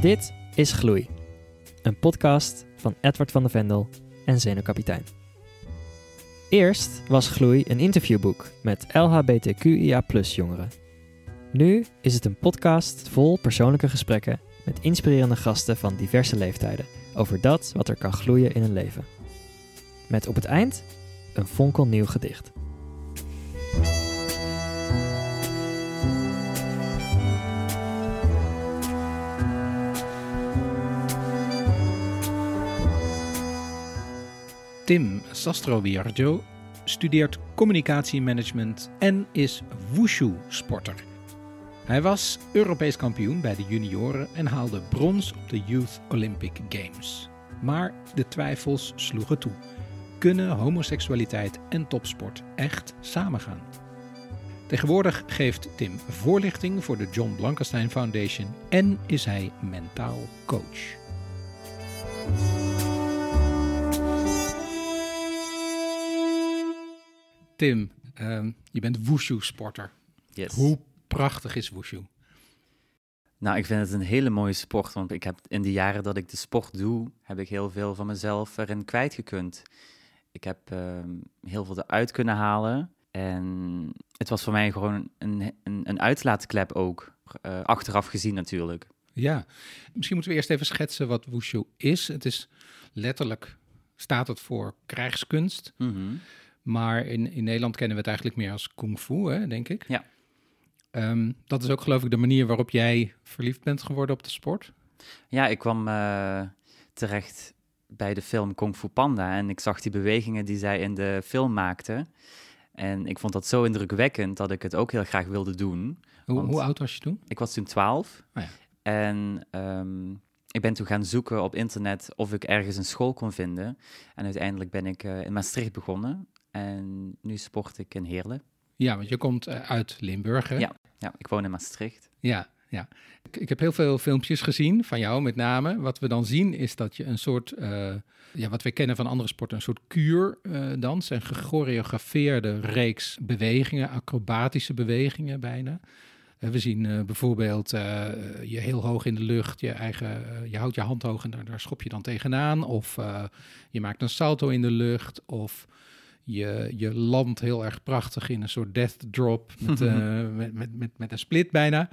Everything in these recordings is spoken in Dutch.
Dit is Gloei, een podcast van Edward van de Vendel en Zenuwkapitein. Eerst was Gloei een interviewboek met LHBTQIA jongeren. Nu is het een podcast vol persoonlijke gesprekken met inspirerende gasten van diverse leeftijden over dat wat er kan gloeien in een leven. Met op het eind een fonkelnieuw gedicht. Tim Sastroviarjo studeert communicatiemanagement en is wushu-sporter. Hij was Europees kampioen bij de junioren en haalde brons op de Youth Olympic Games. Maar de twijfels sloegen toe. Kunnen homoseksualiteit en topsport echt samengaan? Tegenwoordig geeft Tim voorlichting voor de John Blankenstein Foundation en is hij mentaal coach. Tim, ehm, je bent wushu-sporter. Yes. Hoe prachtig is wushu? Nou, ik vind het een hele mooie sport, want ik heb in de jaren dat ik de sport doe, heb ik heel veel van mezelf erin kwijtgekund. Ik heb ehm, heel veel eruit kunnen halen en het was voor mij gewoon een, een, een uitlaatklep ook, eh, achteraf gezien natuurlijk. Ja, misschien moeten we eerst even schetsen wat wushu is. Het is letterlijk, staat het voor krijgskunst. Mhm. Maar in, in Nederland kennen we het eigenlijk meer als kung fu, hè, denk ik. Ja. Ehm, dat is ook geloof ik de manier waarop jij verliefd bent geworden op de sport. Ja, ik kwam eh, terecht bij de film Kung Fu Panda en ik zag die bewegingen die zij in de film maakte. En ik vond dat zo indrukwekkend dat ik het ook heel graag wilde doen. Hoe, hoe oud was je toen? Ik was toen 12. Oh ja. En ehm, ik ben toen gaan zoeken op internet of ik ergens een school kon vinden. En uiteindelijk ben ik eh, in Maastricht begonnen. En nu sport ik in Heerlen. Ja, want je komt eh, uit Limburg, hè? Ja. Ja, ik woon in Maastricht. Ja, ja. Ik, ik heb heel veel filmpjes gezien, van jou met name. Wat we dan zien is dat je een soort, eh, ja, wat we kennen van andere sporten, een soort kuurdans. een gechoreografeerde reeks bewegingen, acrobatische bewegingen bijna. Eh, we zien eh, bijvoorbeeld eh, je heel hoog in de lucht, je eigen, eh, je houdt je hand hoog en daar, daar schop je dan tegenaan. Of eh, je maakt een salto in de lucht. Of je, je landt heel erg prachtig in een soort death drop met, eh, met, met, met, met een split bijna.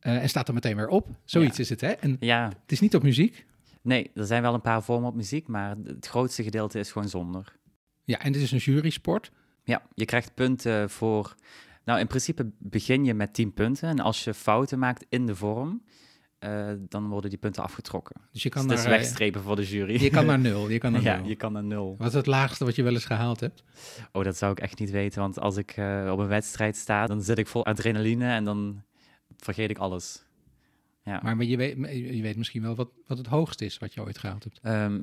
Eh, en staat er meteen weer op. Zoiets Ja. is het, hè? En Ja, het is niet op muziek. nee, er zijn wel een paar vormen op muziek, maar het grootste gedeelte is gewoon zonder. Ja, en dit is een jurysport. Ja, je krijgt punten voor. Nou, in principe begin je met 10 punten. En als je fouten maakt in de vorm, eh, dan worden die punten afgetrokken. Dus je Dus kan, is naar, eh, wegstrepen voor de jury. je kan naar nul. Je kan naar ja, nul. je kan naar nul. Wat is het laagste wat je wel eens gehaald hebt? Oh, dat zou ik echt niet weten. Want als ik eh, op een wedstrijd sta, dan zit ik vol adrenaline en dan vergeet ik alles. Ja. Maar, maar je, weet, je weet misschien wel wat, wat het hoogste is wat je ooit gehaald hebt. Ehm,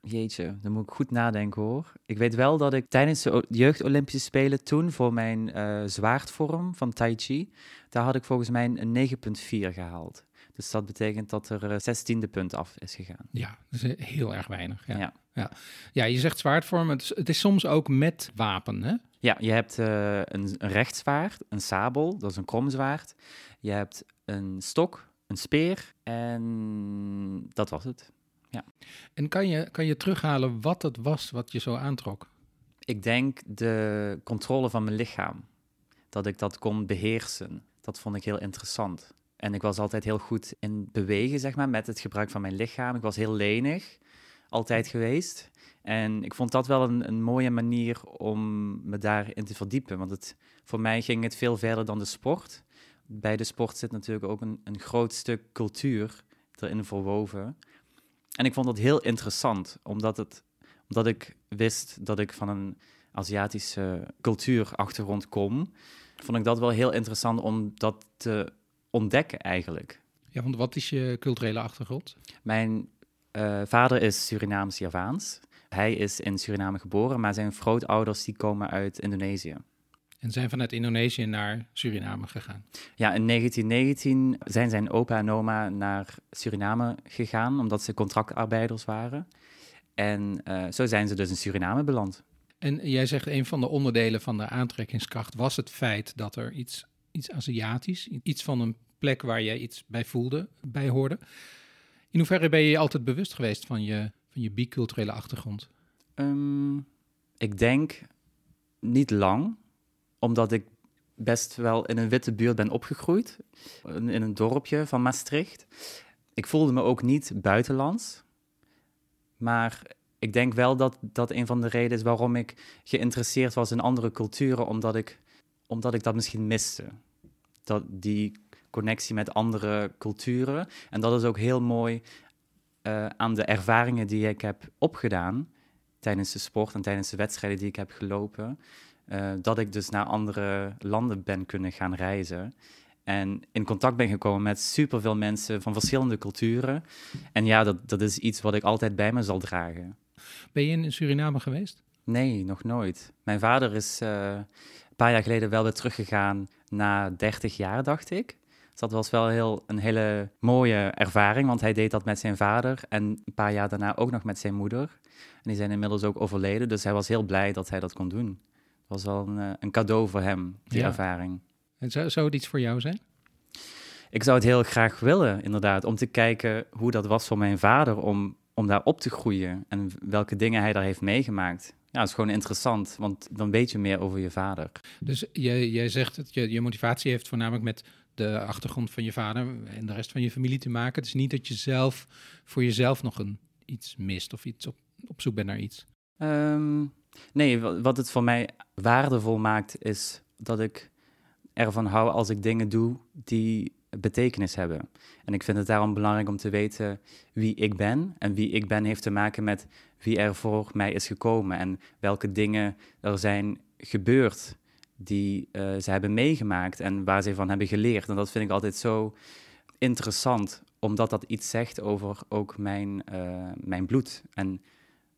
jeetje, dan moet ik goed nadenken hoor. Ik weet wel dat ik tijdens de jeugd Olympische Spelen toen voor mijn eh, zwaardvorm van Tai Chi, daar had ik volgens mij een 9,4 gehaald. Dus dat betekent dat er eh, 16e punt af is gegaan. Ja, dat is heel erg weinig. Ja, ja. Ja. ja. je zegt zwaardvorm. Het is, het is soms ook met wapen, hè? Ja, je hebt eh, een, een rechtszwaard, een sabel, dat is een kromzwaard. Je hebt een stok, een speer en dat was het. En kan je, kan je terughalen wat het was wat je zo aantrok? Ik denk de controle van mijn lichaam. Dat ik dat kon beheersen. Dat vond ik heel interessant. En ik was altijd heel goed in bewegen, zeg maar, met het gebruik van mijn lichaam. Ik was heel lenig, altijd geweest. En ik vond dat wel een, een mooie manier om me daarin te verdiepen. Want het, voor mij ging het veel verder dan de sport. Bij de sport zit natuurlijk ook een, een groot stuk cultuur erin verwoven. En ik vond dat heel interessant, omdat, het, omdat ik wist dat ik van een Aziatische cultuurachtergrond kom. Vond ik dat wel heel interessant om dat te ontdekken eigenlijk. Ja, want wat is je culturele achtergrond? Mijn eh, vader is Surinaams-Javaans. Hij is in Suriname geboren, maar zijn grootouders die komen uit Indonesië. En zijn vanuit Indonesië naar Suriname gegaan. Ja, in 1919 zijn zijn opa en oma naar Suriname gegaan, omdat ze contractarbeiders waren. En eh, zo zijn ze dus in Suriname beland. En jij zegt een van de onderdelen van de aantrekkingskracht was het feit dat er iets, iets Aziatisch, iets van een plek waar jij iets bij voelde, bij hoorde. In hoeverre ben je je altijd bewust geweest van je, van je biculturele achtergrond? Ehm, ik denk niet lang, omdat ik best wel in een witte buurt ben opgegroeid, in een dorpje van Maastricht. Ik voelde me ook niet buitenlands, maar ik denk wel dat dat een van de redenen is waarom ik geïnteresseerd was in andere culturen, omdat ik, omdat ik dat misschien miste. Dat, die connectie met andere culturen. En dat is ook heel mooi eh, aan de ervaringen die ik heb opgedaan tijdens de sport en tijdens de wedstrijden die ik heb gelopen. eh, dat ik dus naar andere landen ben kunnen gaan reizen. En in contact ben gekomen met superveel mensen van verschillende culturen. En ja, dat, dat is iets wat ik altijd bij me zal dragen. Ben je in Suriname geweest? Nee, nog nooit. Mijn vader is eh, een paar jaar geleden wel weer teruggegaan na 30 jaar, dacht ik. Dus dat was wel heel, een hele mooie ervaring, want hij deed dat met zijn vader en een paar jaar daarna ook nog met zijn moeder. En die zijn inmiddels ook overleden, dus hij was heel blij dat hij dat kon doen. Het was wel een, eh, een cadeau voor hem, die Ja. ervaring. En zou, zou het iets voor jou zijn? Ik zou het heel graag willen, inderdaad, om te kijken hoe dat was voor mijn vader, om, om daar op te groeien en welke dingen hij daar heeft meegemaakt. Ja, het is gewoon interessant, want dan weet je meer over je vader. Dus jij, jij zegt dat je, je motivatie heeft voornamelijk met de achtergrond van je vader en de rest van je familie te maken. Het is niet dat je zelf voor jezelf nog een, iets mist of iets op, op zoek bent naar iets. Ehm, nee, wa- wat het voor mij waardevol maakt, is dat ik ervan hou als ik dingen doe die betekenis hebben. En ik vind het daarom belangrijk om te weten wie ik ben. En wie ik ben heeft te maken met wie er voor mij is gekomen. En welke dingen er zijn gebeurd die eh, ze hebben meegemaakt en waar ze van hebben geleerd. En dat vind ik altijd zo interessant, omdat dat iets zegt over ook mijn, eh, mijn bloed. En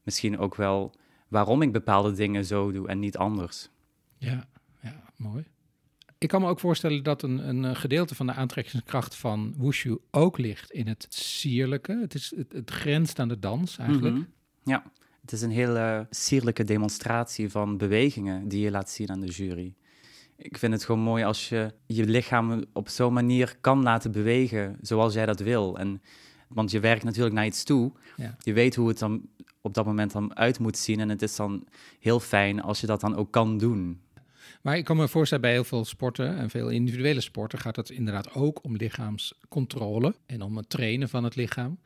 misschien ook wel waarom ik bepaalde dingen zo doe en niet anders. Ja, ja, mooi. Ik kan me ook voorstellen dat een, een eh, gedeelte van de aantrekkingskracht van Wushu ook ligt in het sierlijke. Het, is, het, het grenst aan de dans eigenlijk. Mhm. Ja, het is een hele sierlijke demonstratie van bewegingen die je laat zien aan de jury. Ik vind het gewoon mooi als je je lichaam op zo'n manier kan laten bewegen zoals jij dat wil. En, want je werkt natuurlijk naar iets toe. Ja. Je weet hoe het dan op dat moment dan uit moet zien. En het is dan heel fijn als je dat dan ook kan doen. Maar ik kan me voorstellen bij heel veel sporten en veel individuele sporten gaat het inderdaad ook om lichaamscontrole en om het trainen van het lichaam.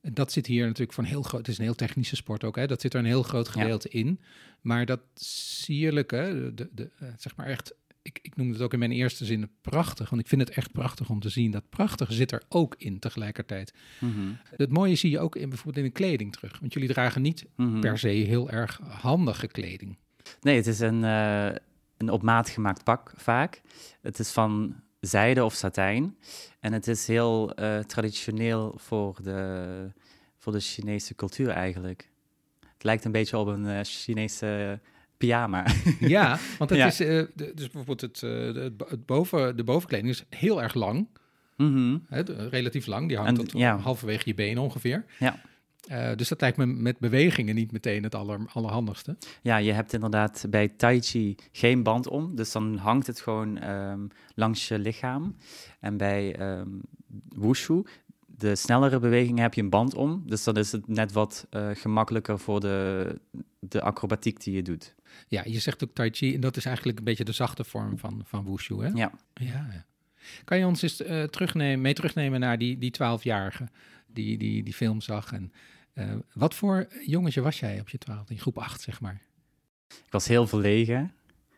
Dat zit hier natuurlijk van heel groot. Het is een heel technische sport ook, hè? Dat zit er een heel groot gedeelte in. Maar dat sierlijke, de, de, eh, zeg maar echt. Ik, ik noemde het ook in mijn eerste zin prachtig, want ik vind het echt prachtig om te zien. Dat prachtig zit er ook in tegelijkertijd. Mhm. Het mooie zie je ook in bijvoorbeeld in de kleding terug. Want jullie dragen niet Mhm. per se heel erg handige kleding. Nee, het is een, eh, een op maat gemaakt pak vaak. Het is van zijde of satijn. En het is heel eh, traditioneel voor de, voor de Chinese cultuur eigenlijk. Het lijkt een beetje op een eh, Chinese pyjama. Ja, want het Ja. is, eh, de- dus bijvoorbeeld het, de, het bo- het boven, de bovenkleding is heel erg lang, Mhm. hè, relatief lang. Die hangt En- tot ja. halverwege je benen ongeveer. Ja. Eh, dus dat lijkt me met bewegingen niet meteen het aller, allerhandigste. Ja, je hebt inderdaad bij Tai Chi geen band om. Dus dan hangt het gewoon ehm, langs je lichaam. En bij ehm Wushu, de snellere bewegingen, heb je een band om. Dus dan is het net wat eh, gemakkelijker voor de, de acrobatiek die je doet. Ja, je zegt ook Tai Chi en dat is eigenlijk een beetje de zachte vorm van, van Wushu. Hè? Ja. Ja, ja. Kan je ons eens eh, terugnemen, mee terugnemen naar die, die 12-jarige die, die die film zag? En, eh, wat voor jongetje was jij op je 12, in groep 8 zeg maar? Ik was heel verlegen.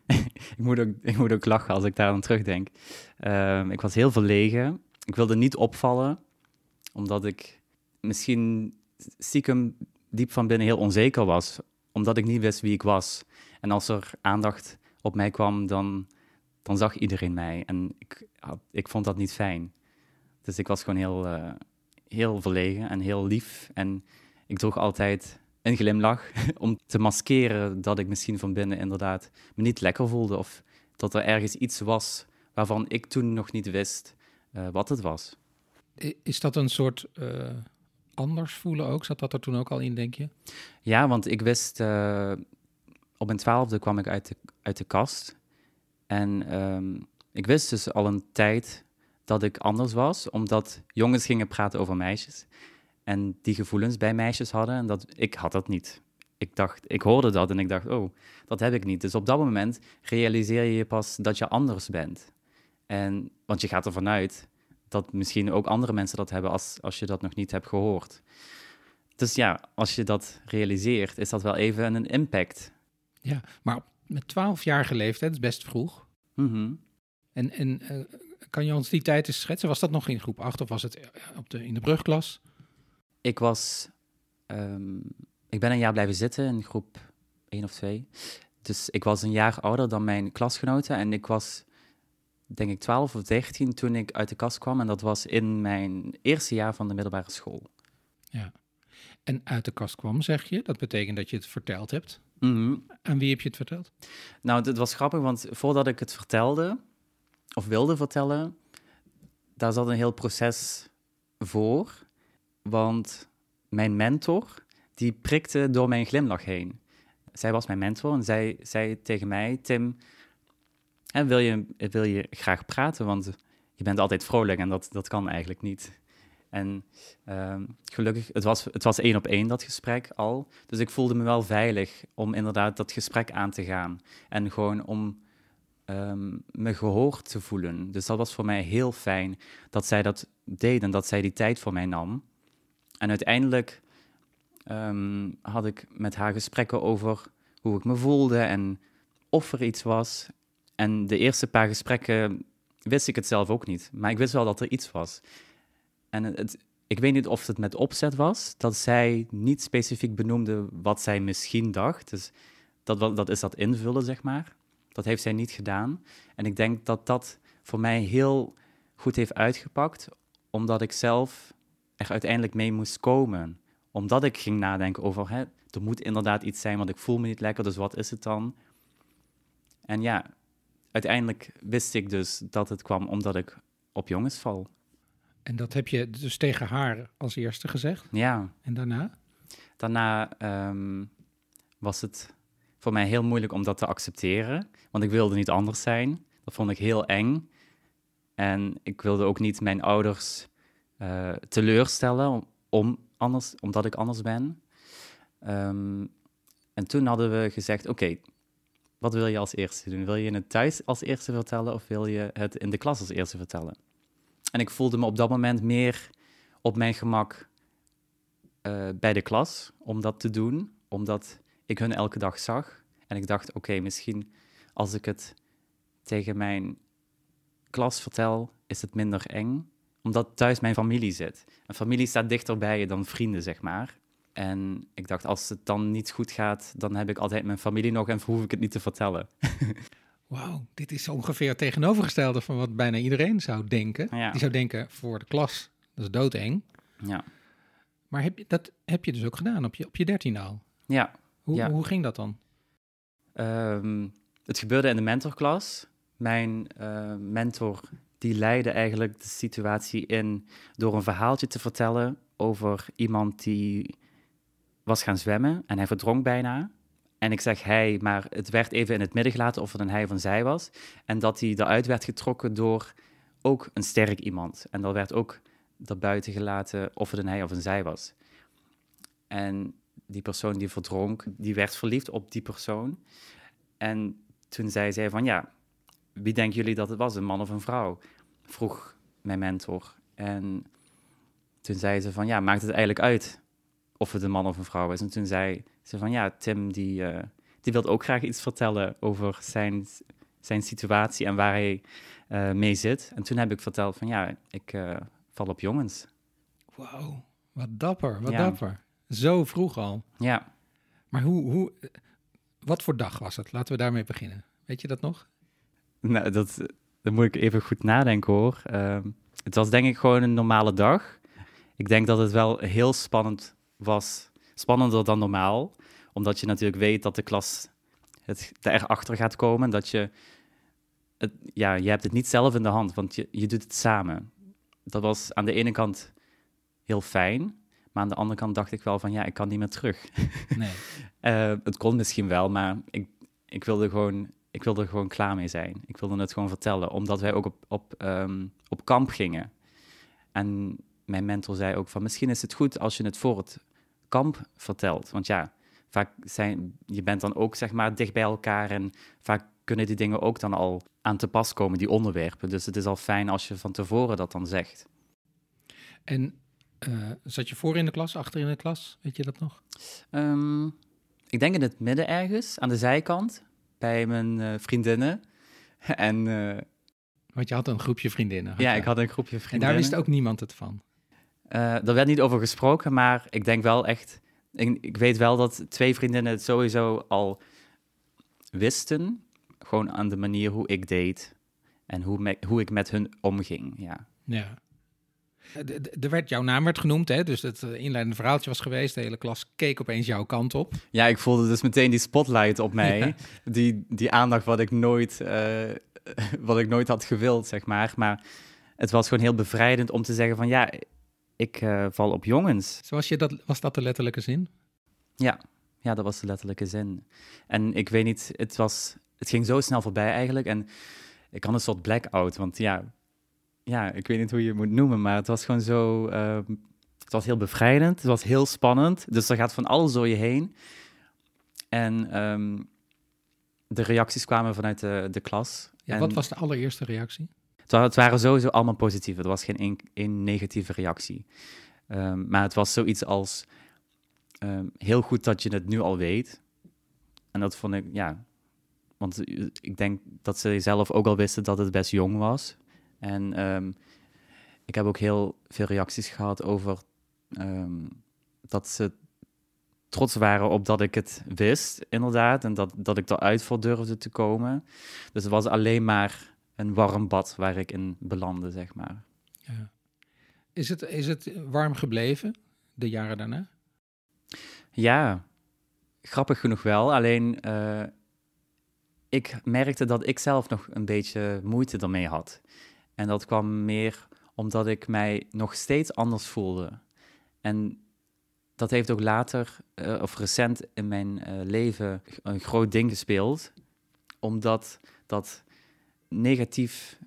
ik, moet ook, ik moet ook lachen als ik daar aan terugdenk. Ehm, ik was heel verlegen. Ik wilde niet opvallen, omdat ik misschien stiekem diep van binnen heel onzeker was, omdat ik niet wist wie ik was. En als er aandacht op mij kwam, dan, dan zag iedereen mij. En ik, ik vond dat niet fijn. Dus ik was gewoon heel, eh, heel verlegen en heel lief. En ik droeg altijd een glimlach om te maskeren dat ik misschien van binnen inderdaad me niet lekker voelde. Of dat er ergens iets was waarvan ik toen nog niet wist eh, wat het was. Is dat een soort eh, anders voelen ook? Zat dat er toen ook al in, denk je? Ja, want ik wist, eh, op mijn twaalfde kwam ik uit de, uit de kast. En ehm, ik wist dus al een tijd dat ik anders was, omdat jongens gingen praten over meisjes. En die gevoelens bij meisjes hadden. En dat, ik had dat niet. Ik dacht, ik hoorde dat en ik dacht, oh, dat heb ik niet. Dus op dat moment realiseer je je pas dat je anders bent. En, want je gaat ervan uit dat misschien ook andere mensen dat hebben als, als je dat nog niet hebt gehoord. Dus ja, als je dat realiseert, is dat wel even een impact. Ja, maar met 12-jarige leeftijd, dat is best vroeg. Mhm. En, en uh, kan je ons die tijd eens schetsen? Was dat nog in groep 8 of was het eh, op de, in de brugklas? Ik was... Um, ik ben een jaar blijven zitten in groep 1 of 2. Dus ik was een jaar ouder dan mijn klasgenoten en ik was denk ik 12 of 13 toen ik uit de kast kwam. En dat was in mijn eerste jaar van de middelbare school. Ja. En uit de kast kwam, zeg je? Dat betekent dat je het verteld hebt. Mm Aan wie heb je het verteld? Nou, het was grappig, want voordat ik het vertelde, of wilde vertellen, daar zat een heel proces voor. Want mijn mentor, die prikte door mijn glimlach heen. Zij was mijn mentor en zij zei tegen mij, Tim, en wil je, wil je graag praten, want je bent altijd vrolijk en dat, dat kan eigenlijk niet. En ehm, gelukkig, het was, het was één op één dat gesprek al. Dus ik voelde me wel veilig om inderdaad dat gesprek aan te gaan. En gewoon om um, me gehoord te voelen. Dus dat was voor mij heel fijn dat zij dat deed en dat zij die tijd voor mij nam. En uiteindelijk um, had ik met haar gesprekken over hoe ik me voelde en of er iets was. En de eerste paar gesprekken wist ik het zelf ook niet. Maar ik wist wel dat er iets was. En het, ik weet niet of het met opzet was, dat zij niet specifiek benoemde wat zij misschien dacht. Dus dat, dat is dat invullen, zeg maar. Dat heeft zij niet gedaan. En ik denk dat dat voor mij heel goed heeft uitgepakt, omdat ik zelf er uiteindelijk mee moest komen. Omdat ik ging nadenken over, hè, er moet inderdaad iets zijn, want ik voel me niet lekker, dus wat is het dan? En ja, uiteindelijk wist ik dus dat het kwam omdat ik op jongens val. En dat heb je dus tegen haar als eerste gezegd? Ja. En daarna? Daarna um, was het voor mij heel moeilijk om dat te accepteren, want ik wilde niet anders zijn. Dat vond ik heel eng. En ik wilde ook niet mijn ouders uh, teleurstellen om anders, omdat ik anders ben. Um, en toen hadden we gezegd: Oké, wat wil je als eerste doen? Wil je het thuis als eerste vertellen of wil je het in de klas als eerste vertellen? En ik voelde me op dat moment meer op mijn gemak uh, bij de klas om dat te doen, omdat ik hun elke dag zag. En ik dacht, oké, misschien als ik het tegen mijn klas vertel, is het minder eng, omdat thuis mijn familie zit. En familie staat dichter bij je dan vrienden, zeg maar. En ik dacht, als het dan niet goed gaat, dan heb ik altijd mijn familie nog en hoef ik het niet te vertellen. Wauw, dit is ongeveer het tegenovergestelde van wat bijna iedereen zou denken. Ja. Die zou denken, voor de klas, dat is doodeng. Ja. Maar heb je, dat heb je dus ook gedaan op je, op je dertien al? Ja. Hoe, ja. hoe ging dat dan? Um, het gebeurde in de mentorklas. Mijn uh, mentor die leidde eigenlijk de situatie in door een verhaaltje te vertellen over iemand die was gaan zwemmen en hij verdronk bijna. En ik zeg hij, maar het werd even in het midden gelaten of het een hij of een zij was. En dat hij eruit werd getrokken door ook een sterk iemand. En dat werd ook daarbuiten gelaten of het een hij of een zij was. En die persoon die verdronk, die werd verliefd op die persoon. En toen zei zij van ja, wie denken jullie dat het was, een man of een vrouw? Vroeg mijn mentor. En toen zei ze van ja, maakt het eigenlijk uit of het een man of een vrouw is. En toen zei ze van ja, Tim die, uh, die wil ook graag iets vertellen over zijn, zijn situatie en waar hij uh, mee zit. En toen heb ik verteld van ja, ik uh, val op jongens. Wauw, wat dapper, wat ja. dapper. Zo vroeg al. Ja. Maar hoe, hoe, wat voor dag was het? Laten we daarmee beginnen. Weet je dat nog? Nou, dat, dat moet ik even goed nadenken hoor. Uh, het was denk ik gewoon een normale dag. Ik denk dat het wel heel spannend was. Spannender dan normaal. Omdat je natuurlijk weet dat de klas het erachter gaat komen. Dat je, het, ja, je hebt het niet zelf in de hand, want je, je doet het samen. Dat was aan de ene kant heel fijn. Maar aan de andere kant dacht ik wel van ja, ik kan niet meer terug. Nee. uh, het kon misschien wel, maar ik, ik, wilde gewoon, ik wilde er gewoon klaar mee zijn. Ik wilde het gewoon vertellen, omdat wij ook op, op, um, op kamp gingen. En mijn mentor zei ook van misschien is het goed als je het voor het kamp vertelt. Want ja, vaak zijn, je bent dan ook zeg maar dicht bij elkaar en vaak kunnen die dingen ook dan al aan te pas komen, die onderwerpen. Dus het is al fijn als je van tevoren dat dan zegt. En uh, zat je voor in de klas, achter in de klas? Weet je dat nog? Um, ik denk in het midden ergens, aan de zijkant, bij mijn uh, vriendinnen. en, uh, Want je had een groepje vriendinnen. Ja, ik had een groepje vriendinnen. En daar wist ook niemand het van? Uh, er werd niet over gesproken, maar ik denk wel echt... Ik, ik weet wel dat twee vriendinnen het sowieso al wisten. Gewoon aan de manier hoe ik deed. En hoe, me, hoe ik met hun omging, ja. Ja. Er werd, jouw naam werd genoemd, hè? dus het inleidende verhaaltje was geweest. De hele klas keek opeens jouw kant op. Ja, ik voelde dus meteen die spotlight op mij. Die, die aandacht wat ik, nooit, uh, wat ik nooit had gewild, zeg maar. Maar het was gewoon heel bevrijdend om te zeggen van ja, ik uh, val op jongens. Zoals je dat, was dat de letterlijke zin? Ja, ja, dat was de letterlijke zin. En ik weet niet, het, was, het ging zo snel voorbij eigenlijk. En ik had een soort blackout, want ja, ja, ik weet niet hoe je het moet noemen, maar het was gewoon zo. Uh, het was heel bevrijdend, het was heel spannend. Dus er gaat van alles door je heen. En um, de reacties kwamen vanuit de, de klas. Ja, en wat was de allereerste reactie? Het, het waren sowieso allemaal positieve. Er was geen één, negatieve reactie. Um, maar het was zoiets als um, heel goed dat je het nu al weet. En dat vond ik, ja. Want ik denk dat ze zelf ook al wisten dat het best jong was. En um, ik heb ook heel veel reacties gehad over um, dat ze trots waren op dat ik het wist, inderdaad. En dat, dat ik eruit voor durfde te komen. Dus het was alleen maar een warm bad waar ik in belandde, zeg maar. Ja. Is, het, is het warm gebleven de jaren daarna? Ja, grappig genoeg wel. Alleen uh, ik merkte dat ik zelf nog een beetje moeite ermee had. En dat kwam meer omdat ik mij nog steeds anders voelde. En dat heeft ook later, uh, of recent in mijn uh, leven, een groot ding gespeeld. Omdat dat negatief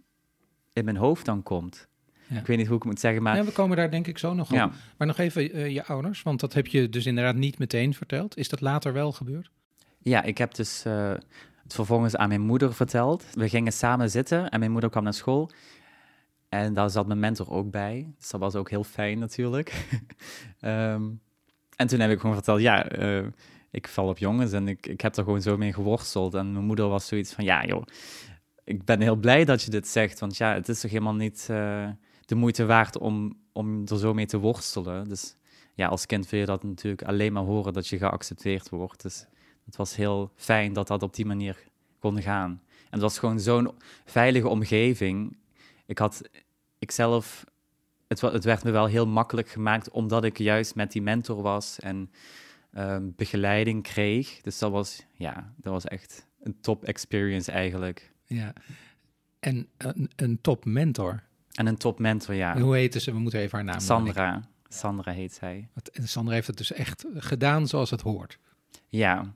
in mijn hoofd dan komt. Ja. Ik weet niet hoe ik moet zeggen, maar... Ja, we komen daar denk ik zo nog op. Ja. Maar nog even uh, je ouders, want dat heb je dus inderdaad niet meteen verteld. Is dat later wel gebeurd? Ja, ik heb dus het vervolgens aan mijn moeder verteld. We gingen samen zitten en mijn moeder kwam naar school. En daar zat mijn mentor ook bij. Dus dat was ook heel fijn natuurlijk. um, en toen heb ik gewoon verteld, ja, uh, ik val op jongens en ik, ik heb er gewoon zo mee geworsteld. En mijn moeder was zoiets van, ja joh, ik ben heel blij dat je dit zegt. Want ja, het is toch helemaal niet uh, de moeite waard om, om er zo mee te worstelen. Dus ja, als kind wil je dat natuurlijk alleen maar horen dat je geaccepteerd wordt. Dus het was heel fijn dat dat op die manier kon gaan. En het was gewoon zo'n veilige omgeving. Ik had ik zelf, het, het, werd me wel heel makkelijk gemaakt omdat ik juist met die mentor was en um, begeleiding kreeg. Dus dat was, ja, dat was echt een top experience eigenlijk. Ja, en een, een top mentor. En een top mentor, ja. En hoe heette ze? We moeten even haar naam Sandra. Sandra heet zij. En Sandra heeft het dus echt gedaan zoals het hoort. Ja.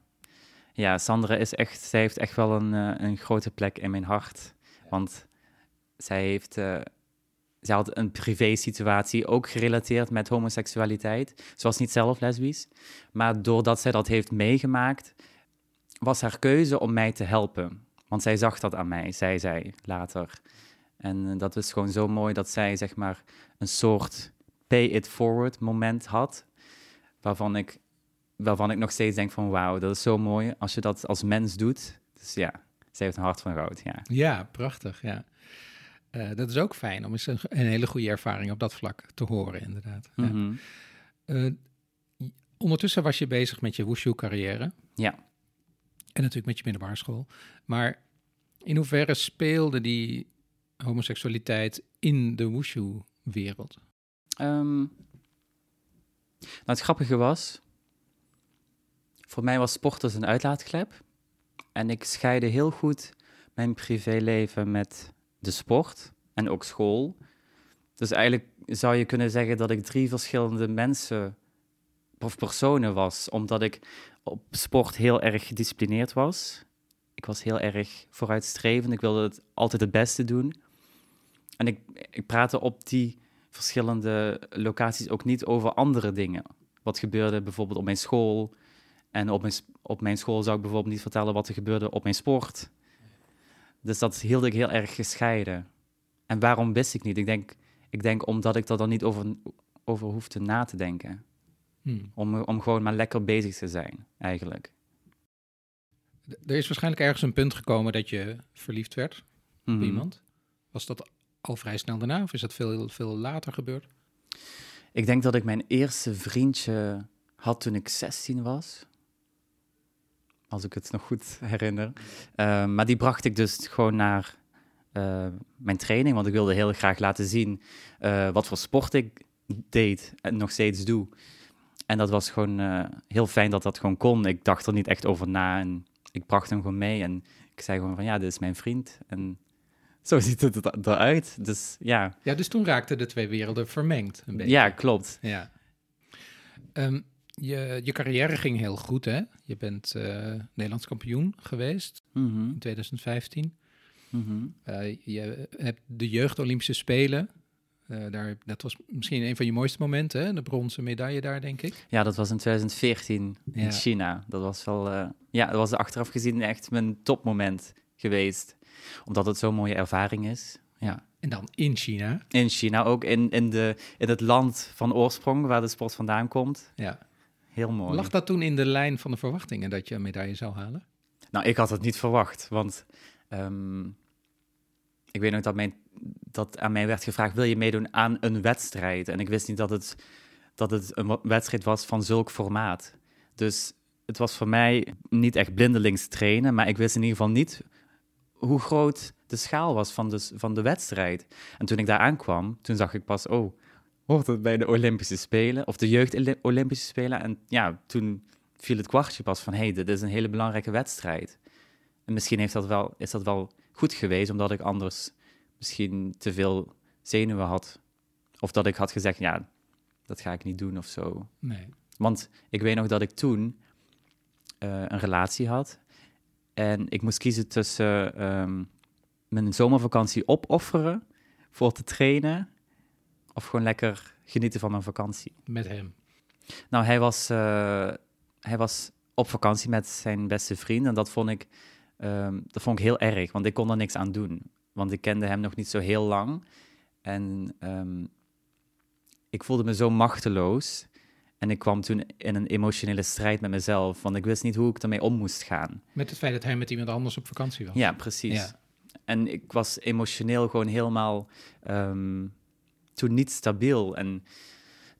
Ja, Sandra is echt, zij heeft echt wel een, uh, een grote plek in mijn hart. Want zij heeft uh, zij had een privé situatie ook gerelateerd met homoseksualiteit. Ze was niet zelf lesbisch, maar doordat zij dat heeft meegemaakt, was haar keuze om mij te helpen. Want zij zag dat aan mij, zei zij later. En dat is gewoon zo mooi dat zij zeg maar een soort pay it forward moment had, waarvan ik, waarvan ik nog steeds denk van wauw, dat is zo mooi als je dat als mens doet. Dus ja, zij heeft een hart van goud, ja. Ja, prachtig, ja. Uh, dat is ook fijn om eens een, een, hele goede ervaring op dat vlak te horen, inderdaad. Mm -hmm. ja. uh, ondertussen was je bezig met je wushu-carrière. Ja. En natuurlijk met je middelbare school. Maar in hoeverre speelde die homoseksualiteit in de wushu-wereld? Um, nou, het grappige was, voor mij was sport dus een uitlaatklep. En ik scheide heel goed mijn privéleven met de sport en ook school. Dus eigenlijk zou je kunnen zeggen dat ik drie verschillende mensen of personen was, omdat ik op sport heel erg gedisciplineerd was. Ik was heel erg vooruitstrevend, ik wilde het altijd het beste doen. En ik, ik praatte op die verschillende locaties ook niet over andere dingen. Wat gebeurde bijvoorbeeld op mijn school. En op mijn, op mijn school zou ik bijvoorbeeld niet vertellen wat er gebeurde op mijn sport. Dus dat hield ik heel erg gescheiden. En waarom wist ik niet? Ik denk, ik denk omdat ik er dan niet over, over hoefde na te denken. Hmm. Om, om gewoon maar lekker bezig te zijn, eigenlijk. Er is waarschijnlijk ergens een punt gekomen dat je verliefd werd op Mhm. iemand. Was dat al vrij snel daarna of is dat veel, veel later gebeurd? Ik denk dat ik mijn eerste vriendje had toen ik 16 was. Als ik het nog goed herinner. Eh, maar die bracht ik dus gewoon naar eh, mijn training. Want ik wilde heel graag laten zien eh, wat voor sport ik deed en nog steeds doe. En dat was gewoon heel fijn dat dat gewoon kon. Ik dacht er niet echt over na en ik bracht hem gewoon mee. En ik zei gewoon van ja, dit is mijn vriend. En zo ziet het er- eruit. Dus ja, Ja, dus toen raakten de twee werelden vermengd. Een beetje. ja klopt. Ja. Ehm, je, je carrière ging heel goed, hè? Je bent eh, Nederlands kampioen geweest Mhm, in 2015. mhm. Eh, je hebt de Jeugd Olympische Spelen. eh, daar, dat was misschien een van je mooiste momenten, hè? De bronzen medaille daar, denk ik. Ja, dat was in 2014 in Ja. China. Dat was wel, ja, dat was achteraf gezien echt mijn topmoment geweest. Omdat het zo'n mooie ervaring is. Ja. En dan in China. In China ook, in, in, de, in het land van oorsprong waar de sport vandaan komt. Ja. Heel mooi. Lag dat toen in de lijn van de verwachtingen dat je een medaille zou halen? Nou, ik had het niet verwacht, want ehm, ik weet nog dat, mijn, dat aan mij werd gevraagd, wil je meedoen aan een wedstrijd? En ik wist niet dat het, dat het een wedstrijd was van zulk formaat. Dus het was voor mij niet echt blindelings trainen, maar ik wist in ieder geval niet hoe groot de schaal was van de, van de wedstrijd. En toen ik daar aankwam, toen zag ik pas, oh, hoort het bij de Olympische Spelen, of de Jeugd-Olympische Spelen? En ja, toen viel het kwartje pas van, hé, hey, dit is een hele belangrijke wedstrijd. En misschien heeft dat wel, is dat wel goed geweest, omdat ik anders misschien te veel zenuwen had. Of dat ik had gezegd, ja, dat ga ik niet doen of zo. Nee. Want ik weet nog dat ik toen eh, een relatie had. En ik moest kiezen tussen ehm, mijn zomervakantie opofferen voor te trainen. Of gewoon lekker genieten van mijn vakantie. Met hem. Nou, hij was, eh, hij was op vakantie met zijn beste vriend. En dat vond, ik, ehm, dat vond ik heel erg, want ik kon er niks aan doen. Want ik kende hem nog niet zo heel lang. En ehm, ik voelde me zo machteloos. En ik kwam toen in een emotionele strijd met mezelf. Want ik wist niet hoe ik ermee om moest gaan. Met het feit dat hij met iemand anders op vakantie was. Ja, precies. Ja. En ik was emotioneel gewoon helemaal ehm, toen niet stabiel. En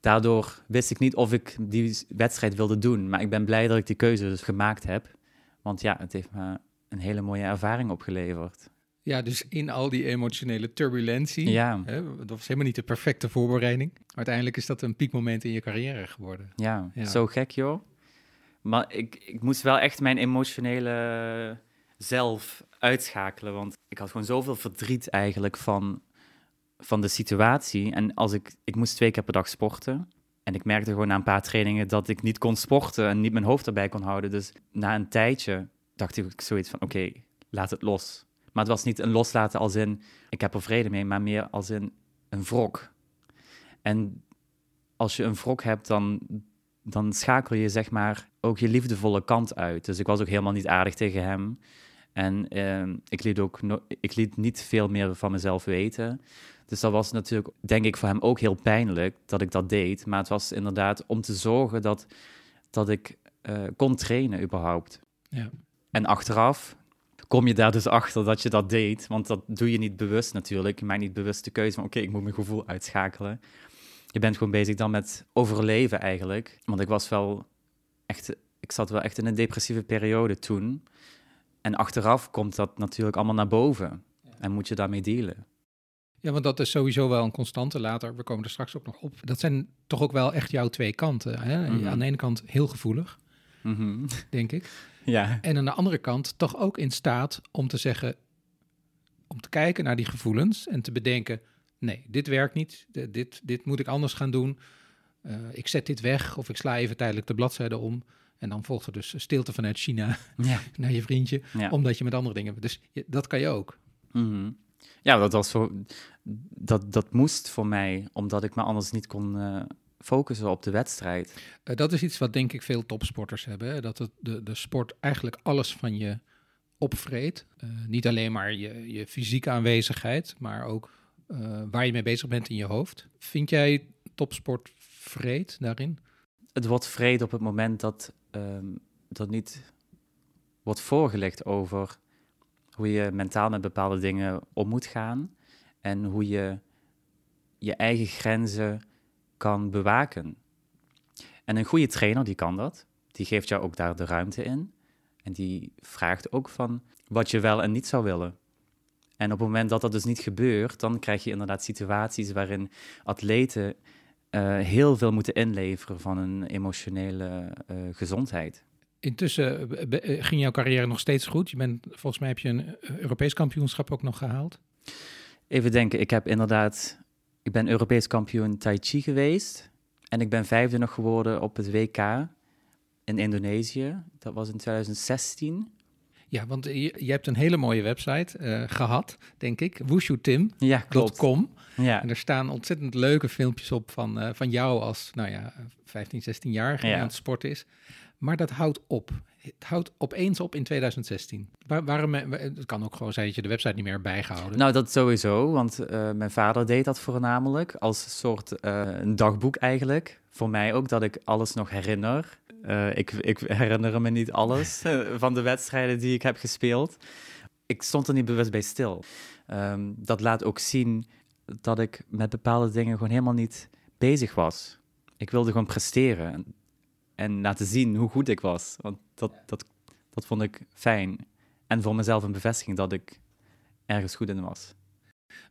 daardoor wist ik niet of ik die wedstrijd wilde doen. Maar ik ben blij dat ik die keuze dus gemaakt heb. Want ja, het heeft me een hele mooie ervaring opgeleverd. Ja, dus in al die emotionele turbulentie. Ja, Hè, dat was helemaal niet de perfecte voorbereiding. Maar uiteindelijk is dat een piekmoment in je carrière geworden. ja, Ja. zo gek joh. Maar ik, ik moest wel echt mijn emotionele zelf uitschakelen. Want ik had gewoon zoveel verdriet eigenlijk van, van de situatie. En als ik, ik moest twee keer per dag sporten. En ik merkte gewoon na een paar trainingen dat ik niet kon sporten en niet mijn hoofd erbij kon houden. Dus na een tijdje dacht ik zoiets van, oké, laat het los. Maar het was niet een loslaten als in, ik heb er vrede mee, maar meer als in een wrok. En als je een wrok hebt, dan, dan schakel je zeg maar ook je liefdevolle kant uit. Dus ik was ook helemaal niet aardig tegen hem. En ehm, ik, liet ook no- ik liet niet veel meer van mezelf weten. Dus dat was natuurlijk, denk ik, voor hem ook heel pijnlijk dat ik dat deed. Maar het was inderdaad om te zorgen dat, dat ik eh, kon trainen überhaupt. Ja. En achteraf kom je daar dus achter dat je dat deed. Want dat doe je niet bewust natuurlijk. Je maakt niet bewust de keuze van oké, ik moet mijn gevoel uitschakelen. Je bent gewoon bezig dan met overleven eigenlijk. Want ik was wel echt, ik zat wel echt in een depressieve periode toen. En achteraf komt dat natuurlijk allemaal naar boven. En moet je daarmee dealen. Ja, want dat is sowieso wel een constante later. We komen er straks ook nog op. Dat zijn toch ook wel echt jouw twee kanten. Hè? Mhm. Aan de ene kant heel gevoelig, Mhm. denk ik. Ja. En aan de andere kant toch ook in staat om te zeggen, om te kijken naar die gevoelens en te bedenken, nee, dit werkt niet, dit, dit moet ik anders gaan doen. Eh, ik zet dit weg of ik sla even tijdelijk de bladzijde om. En dan volgt er dus stilte vanuit China Ja. naar je vriendje, ja. omdat je met andere dingen... Dus je- dat kan je ook. Mhm. Ja, dat was voor, dat, dat moest voor mij, omdat ik me anders niet kon eh, focussen op de wedstrijd. Uh, dat is iets wat denk ik veel topsporters hebben. Hè? Dat het, de, de sport eigenlijk alles van je opvreet. Uh, niet alleen maar je, je fysieke aanwezigheid, maar ook waar je mee bezig bent in je hoofd. Vind jij topsport vreed daarin? Het wordt vreed op het moment dat um, dat niet wordt voorgelegd over hoe je mentaal met bepaalde dingen om moet gaan en hoe je je eigen grenzen kan bewaken. En een goede trainer die kan dat. Die geeft jou ook daar de ruimte in. En die vraagt ook van wat je wel en niet zou willen. En op het moment dat dat dus niet gebeurt, dan krijg je inderdaad situaties waarin atleten heel veel moeten inleveren van hun emotionele uh, gezondheid. Intussen eh, ging jouw carrière nog steeds goed. Je bent, volgens mij heb je een Europees kampioenschap ook nog gehaald. Even denken, ik heb inderdaad, ik ben Europees kampioen Tai Chi geweest. En ik ben vijfde nog geworden op het WK in Indonesië. Dat was in 2016. Ja, want je, je hebt een hele mooie website uh, gehad, denk ik. WushuTim.com. Ja, klopt. Ja. En er staan ontzettend leuke filmpjes op van, uh, van jou als, nou ja, 15, 16 jaar ja. aan het sporten is. Maar dat houdt op. Het houdt opeens op in 2016. Waar, waarom, het kan ook gewoon zijn dat je de website niet meer bijgehouden. Nou, dat sowieso, want uh, mijn vader deed dat voornamelijk als soort een dagboek eigenlijk. Voor mij ook, dat ik alles nog herinner. Uh, ik, ik herinner me niet alles van de wedstrijden die ik heb gespeeld. Ik stond er niet bewust bij stil. Um, dat laat ook zien dat ik met bepaalde dingen gewoon helemaal niet bezig was. Ik wilde gewoon presteren en laten zien hoe goed ik was. Want dat, dat, dat vond ik fijn. En voor mezelf een bevestiging dat ik ergens goed in was.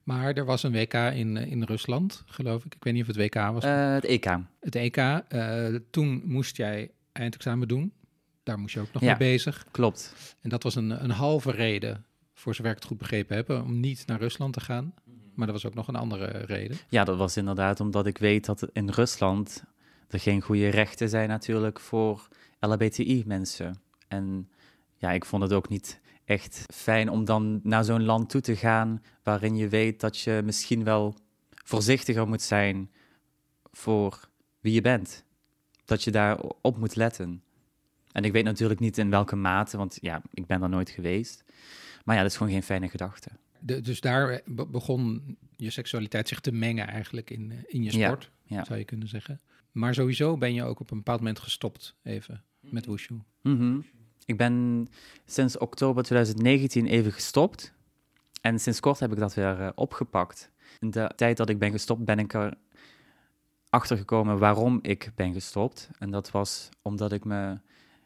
Maar er was een WK in, in Rusland, geloof ik. Ik weet niet of het WK was. Uh, het EK. Het EK. Uh, toen moest jij eindexamen doen. Daar moest je ook nog ja, mee bezig. Klopt. En dat was een, een halve reden, voor zover ik het goed begrepen heb, om niet naar Rusland te gaan. Maar er was ook nog een andere reden. Ja, dat was inderdaad omdat ik weet dat in Rusland er geen goede rechten zijn natuurlijk voor LHBTI-mensen. En ja, ik vond het ook niet echt fijn om dan naar zo'n land toe te gaan waarin je weet dat je misschien wel voorzichtiger moet zijn voor wie je bent. Dat je daar op moet letten. En ik weet natuurlijk niet in welke mate, want ja, ik ben er nooit geweest. Maar ja, dat is gewoon geen fijne gedachte. De, dus daar eh, begon je seksualiteit zich te mengen eigenlijk in, eh, in je sport, ja, zou je kunnen zeggen. Maar sowieso ben je ook op een bepaald moment gestopt, even, met Wushu. Mm -hmm. Ik ben sinds oktober 2019 even gestopt. En sinds kort heb ik dat weer uh, opgepakt. In de tijd dat ik ben gestopt, ben ik er achter gekomen waarom ik ben gestopt. En dat was omdat ik me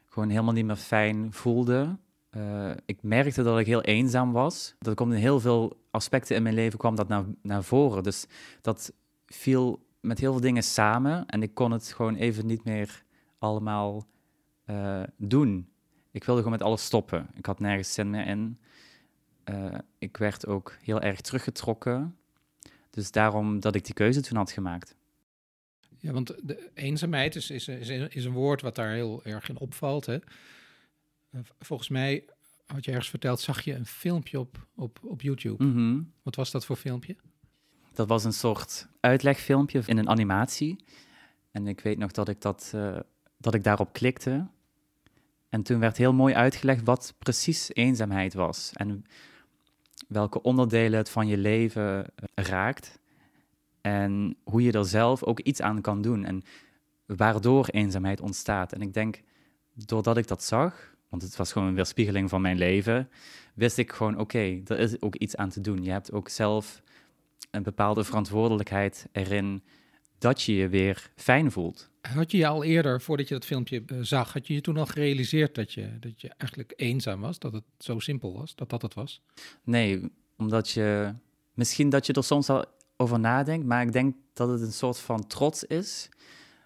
gewoon helemaal niet meer fijn voelde. Uh, ik merkte dat ik heel eenzaam was. Dat komt in heel veel aspecten in mijn leven kwam dat naar, naar voren. Dus dat viel met heel veel dingen samen en ik kon het gewoon even niet meer allemaal uh, doen. Ik wilde gewoon met alles stoppen. Ik had nergens zin meer in. Uh, ik werd ook heel erg teruggetrokken. Dus daarom dat ik die keuze toen had gemaakt. Ja, want de eenzaamheid is, is, is, is een woord wat daar heel erg in opvalt. Hè? Eh, volgens mij, had je ergens verteld, zag je een filmpje op, op, op YouTube. Mm -hmm. Wat was dat voor filmpje? Dat was een soort uitlegfilmpje in een animatie. En ik weet nog dat ik, dat, uh, dat ik daarop klikte. En toen werd heel mooi uitgelegd wat precies eenzaamheid was. En welke onderdelen het van je leven eh, raakt. En hoe je er zelf ook iets aan kan doen. En waardoor eenzaamheid ontstaat. En ik denk, doordat ik dat zag, want het was gewoon een weerspiegeling van mijn leven, wist ik gewoon, oké, okay, er is ook iets aan te doen. Je hebt ook zelf een bepaalde verantwoordelijkheid erin dat je je weer fijn voelt. Had je je al eerder, voordat je dat filmpje uh, zag, had je je toen al gerealiseerd dat je, dat je eigenlijk eenzaam was? Dat het zo simpel was, dat dat het was? Nee, omdat je, misschien dat je er soms al over nadenkt, maar ik denk dat het een soort van trots is,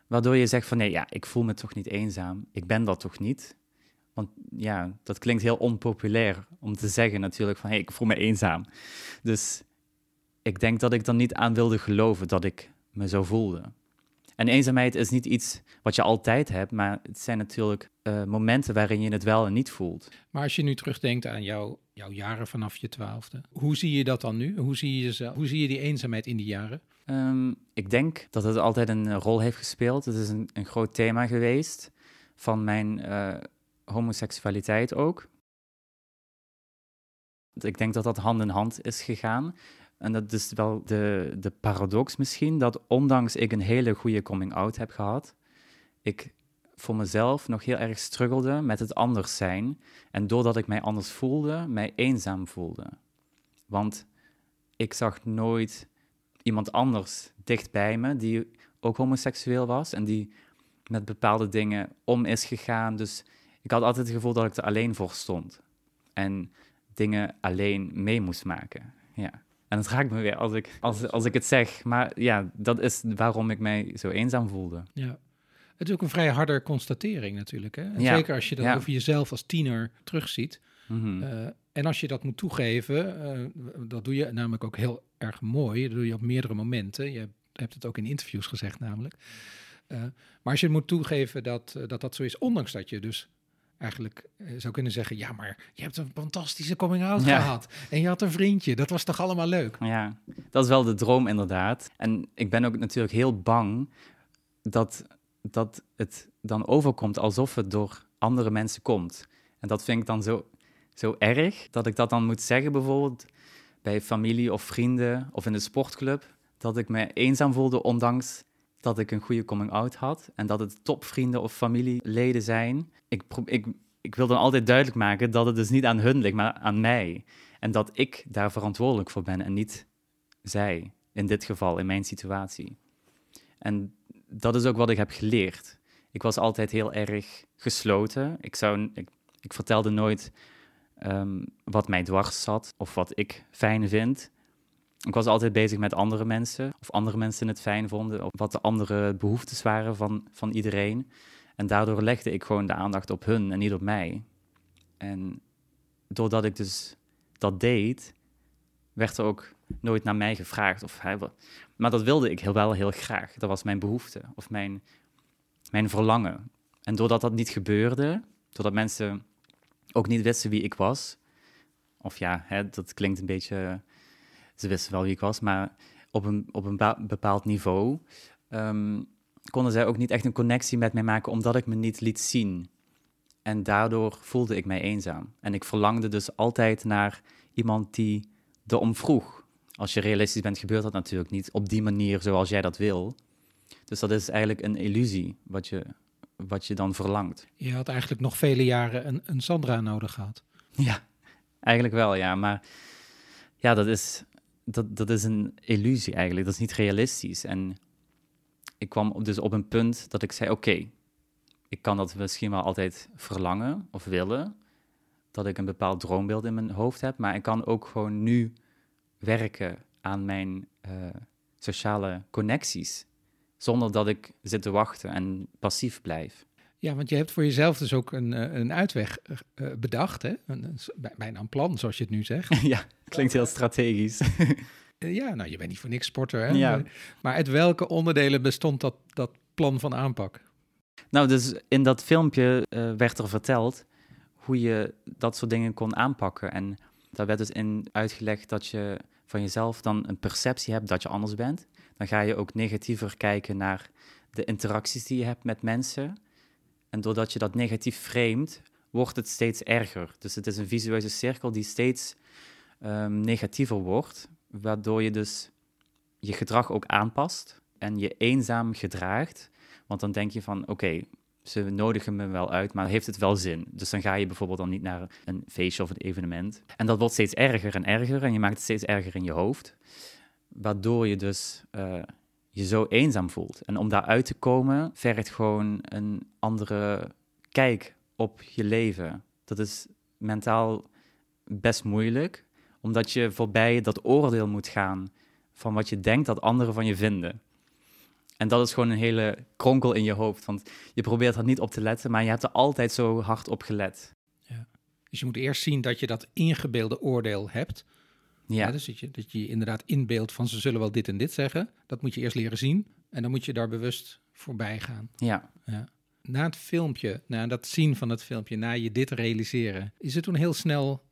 waardoor je zegt van nee, ja, ik voel me toch niet eenzaam, ik ben dat toch niet? Want ja, dat klinkt heel onpopulair om te zeggen natuurlijk van hé, hey, ik voel me eenzaam. Dus ik denk dat ik er niet aan wilde geloven dat ik me zo voelde. En eenzaamheid is niet iets wat je altijd hebt, maar het zijn natuurlijk uh, momenten waarin je het wel en niet voelt. Maar als je nu terugdenkt aan jouw, jouw jaren vanaf je twaalfde, hoe zie je dat dan nu? Hoe zie je, jezelf, hoe zie je die eenzaamheid in die jaren? Um, ik denk dat het altijd een rol heeft gespeeld. Het is een, een groot thema geweest van mijn uh, homoseksualiteit ook. Ik denk dat dat hand in hand is gegaan. En dat is wel de, de paradox misschien, dat ondanks ik een hele goede coming-out heb gehad, ik voor mezelf nog heel erg struggelde met het anders zijn. En doordat ik mij anders voelde, mij eenzaam voelde. Want ik zag nooit iemand anders dicht bij me die ook homoseksueel was en die met bepaalde dingen om is gegaan. Dus ik had altijd het gevoel dat ik er alleen voor stond. En dingen alleen mee moest maken. Ja. En het raakt me weer als ik, als, als ik het zeg. Maar ja, dat is waarom ik mij zo eenzaam voelde. Ja. Het is ook een vrij harde constatering natuurlijk. Hè? ja. Zeker als je dat over jezelf als tiener terugziet. Mm en als je dat moet toegeven, uh, dat doe je namelijk ook heel erg mooi. Dat doe je op meerdere momenten. Je hebt het ook in interviews gezegd namelijk. Uh, maar als je moet toegeven dat, dat dat zo is, ondanks dat je dus eigenlijk zou kunnen zeggen: ja, maar je hebt een fantastische coming-out gehad. En je had een vriendje. Dat was toch allemaal leuk? Ja, dat is wel de droom inderdaad. En ik ben ook natuurlijk heel bang dat, dat het dan overkomt alsof het door andere mensen komt. En dat vind ik dan zo zo erg dat ik dat dan moet zeggen, bijvoorbeeld bij familie of vrienden of in de sportclub, dat ik me eenzaam voelde, ondanks dat ik een goede coming-out had en dat het topvrienden of familieleden zijn. Ik, ik, ik wil dan altijd duidelijk maken dat het dus niet aan hun ligt, maar aan mij. En dat ik daar verantwoordelijk voor ben en niet zij, in dit geval, in mijn situatie. En dat is ook wat ik heb geleerd. Ik was altijd heel erg gesloten. Ik, zou, ik, vertelde nooit Ehm, wat mij dwars zat of wat ik fijn vind. Ik was altijd bezig met andere mensen, of andere mensen het fijn vonden, of wat de andere behoeftes waren van, van iedereen. En daardoor legde ik gewoon de aandacht op hun en niet op mij. En doordat ik dus dat deed, werd er ook nooit naar mij gevraagd. Of, maar dat wilde ik heel wel heel graag. Dat was mijn behoefte of mijn, mijn verlangen. En doordat dat niet gebeurde, doordat mensen ook niet wisten wie ik was. Of ja, hè, dat klinkt een beetje. Ze wisten wel wie ik was, maar op een, op een bepaald niveau ehm, konden zij ook niet echt een connectie met mij maken, omdat ik me niet liet zien. En daardoor voelde ik mij eenzaam. En ik verlangde dus altijd naar iemand die erom vroeg. Als je realistisch bent, gebeurt dat natuurlijk niet op die manier zoals jij dat wil. Dus dat is eigenlijk een illusie wat je, wat je dan verlangt. Je had eigenlijk nog vele jaren een, een Sandra nodig gehad. Ja, eigenlijk wel, ja. Maar ja, dat is, dat, dat is een illusie eigenlijk. Dat is niet realistisch. En ik kwam dus op een punt dat ik zei: Oké, ik kan dat misschien wel altijd verlangen of willen. Dat ik een bepaald droombeeld in mijn hoofd heb. Maar ik kan ook gewoon nu werken aan mijn uh, sociale connecties zonder dat ik zit te wachten en passief blijf. Ja, want je hebt voor jezelf dus ook een, eh, een uitweg uh, bedacht, hè? Een, bijna een plan, zoals je het nu zegt. ja, klinkt heel strategisch. ja, nou, je bent niet voor niks sporter, hè? Ja. Maar uit welke onderdelen bestond dat, dat plan van aanpak? Nou, dus in dat filmpje uh, werd er verteld hoe je dat soort dingen kon aanpakken. En daar werd dus in uitgelegd dat je van jezelf dan een perceptie hebt dat je anders bent dan ga je ook negatiever kijken naar de interacties die je hebt met mensen. En doordat je dat negatief framet, wordt het steeds erger. Dus het is een visueuze cirkel die steeds um, negatiever wordt, waardoor je dus je gedrag ook aanpast en je eenzaam gedraagt. Want dan denk je van, oké, ze nodigen me wel uit, maar heeft het wel zin? Dus dan ga je bijvoorbeeld dan niet naar een feestje of een evenement. En dat wordt steeds erger en erger en je maakt het steeds erger in je hoofd waardoor je dus uh, je zo eenzaam voelt. En om daaruit te komen, vergt gewoon een andere kijk op je leven. Dat is mentaal best moeilijk, omdat je voorbij dat oordeel moet gaan van wat je denkt dat anderen van je vinden. En dat is gewoon een hele kronkel in je hoofd, want je probeert er niet op te letten, maar je hebt er altijd zo hard op gelet. Ja. Dus je moet eerst zien dat je dat ingebeelde oordeel hebt, ja. dus dat je, dat je inderdaad inbeeldt van ze zullen wel dit en dit zeggen. Dat moet je eerst leren zien. En dan moet je daar bewust voorbij gaan. Ja. ja. Na het filmpje, na dat zien van het filmpje, na je dit realiseren, is het toen heel snel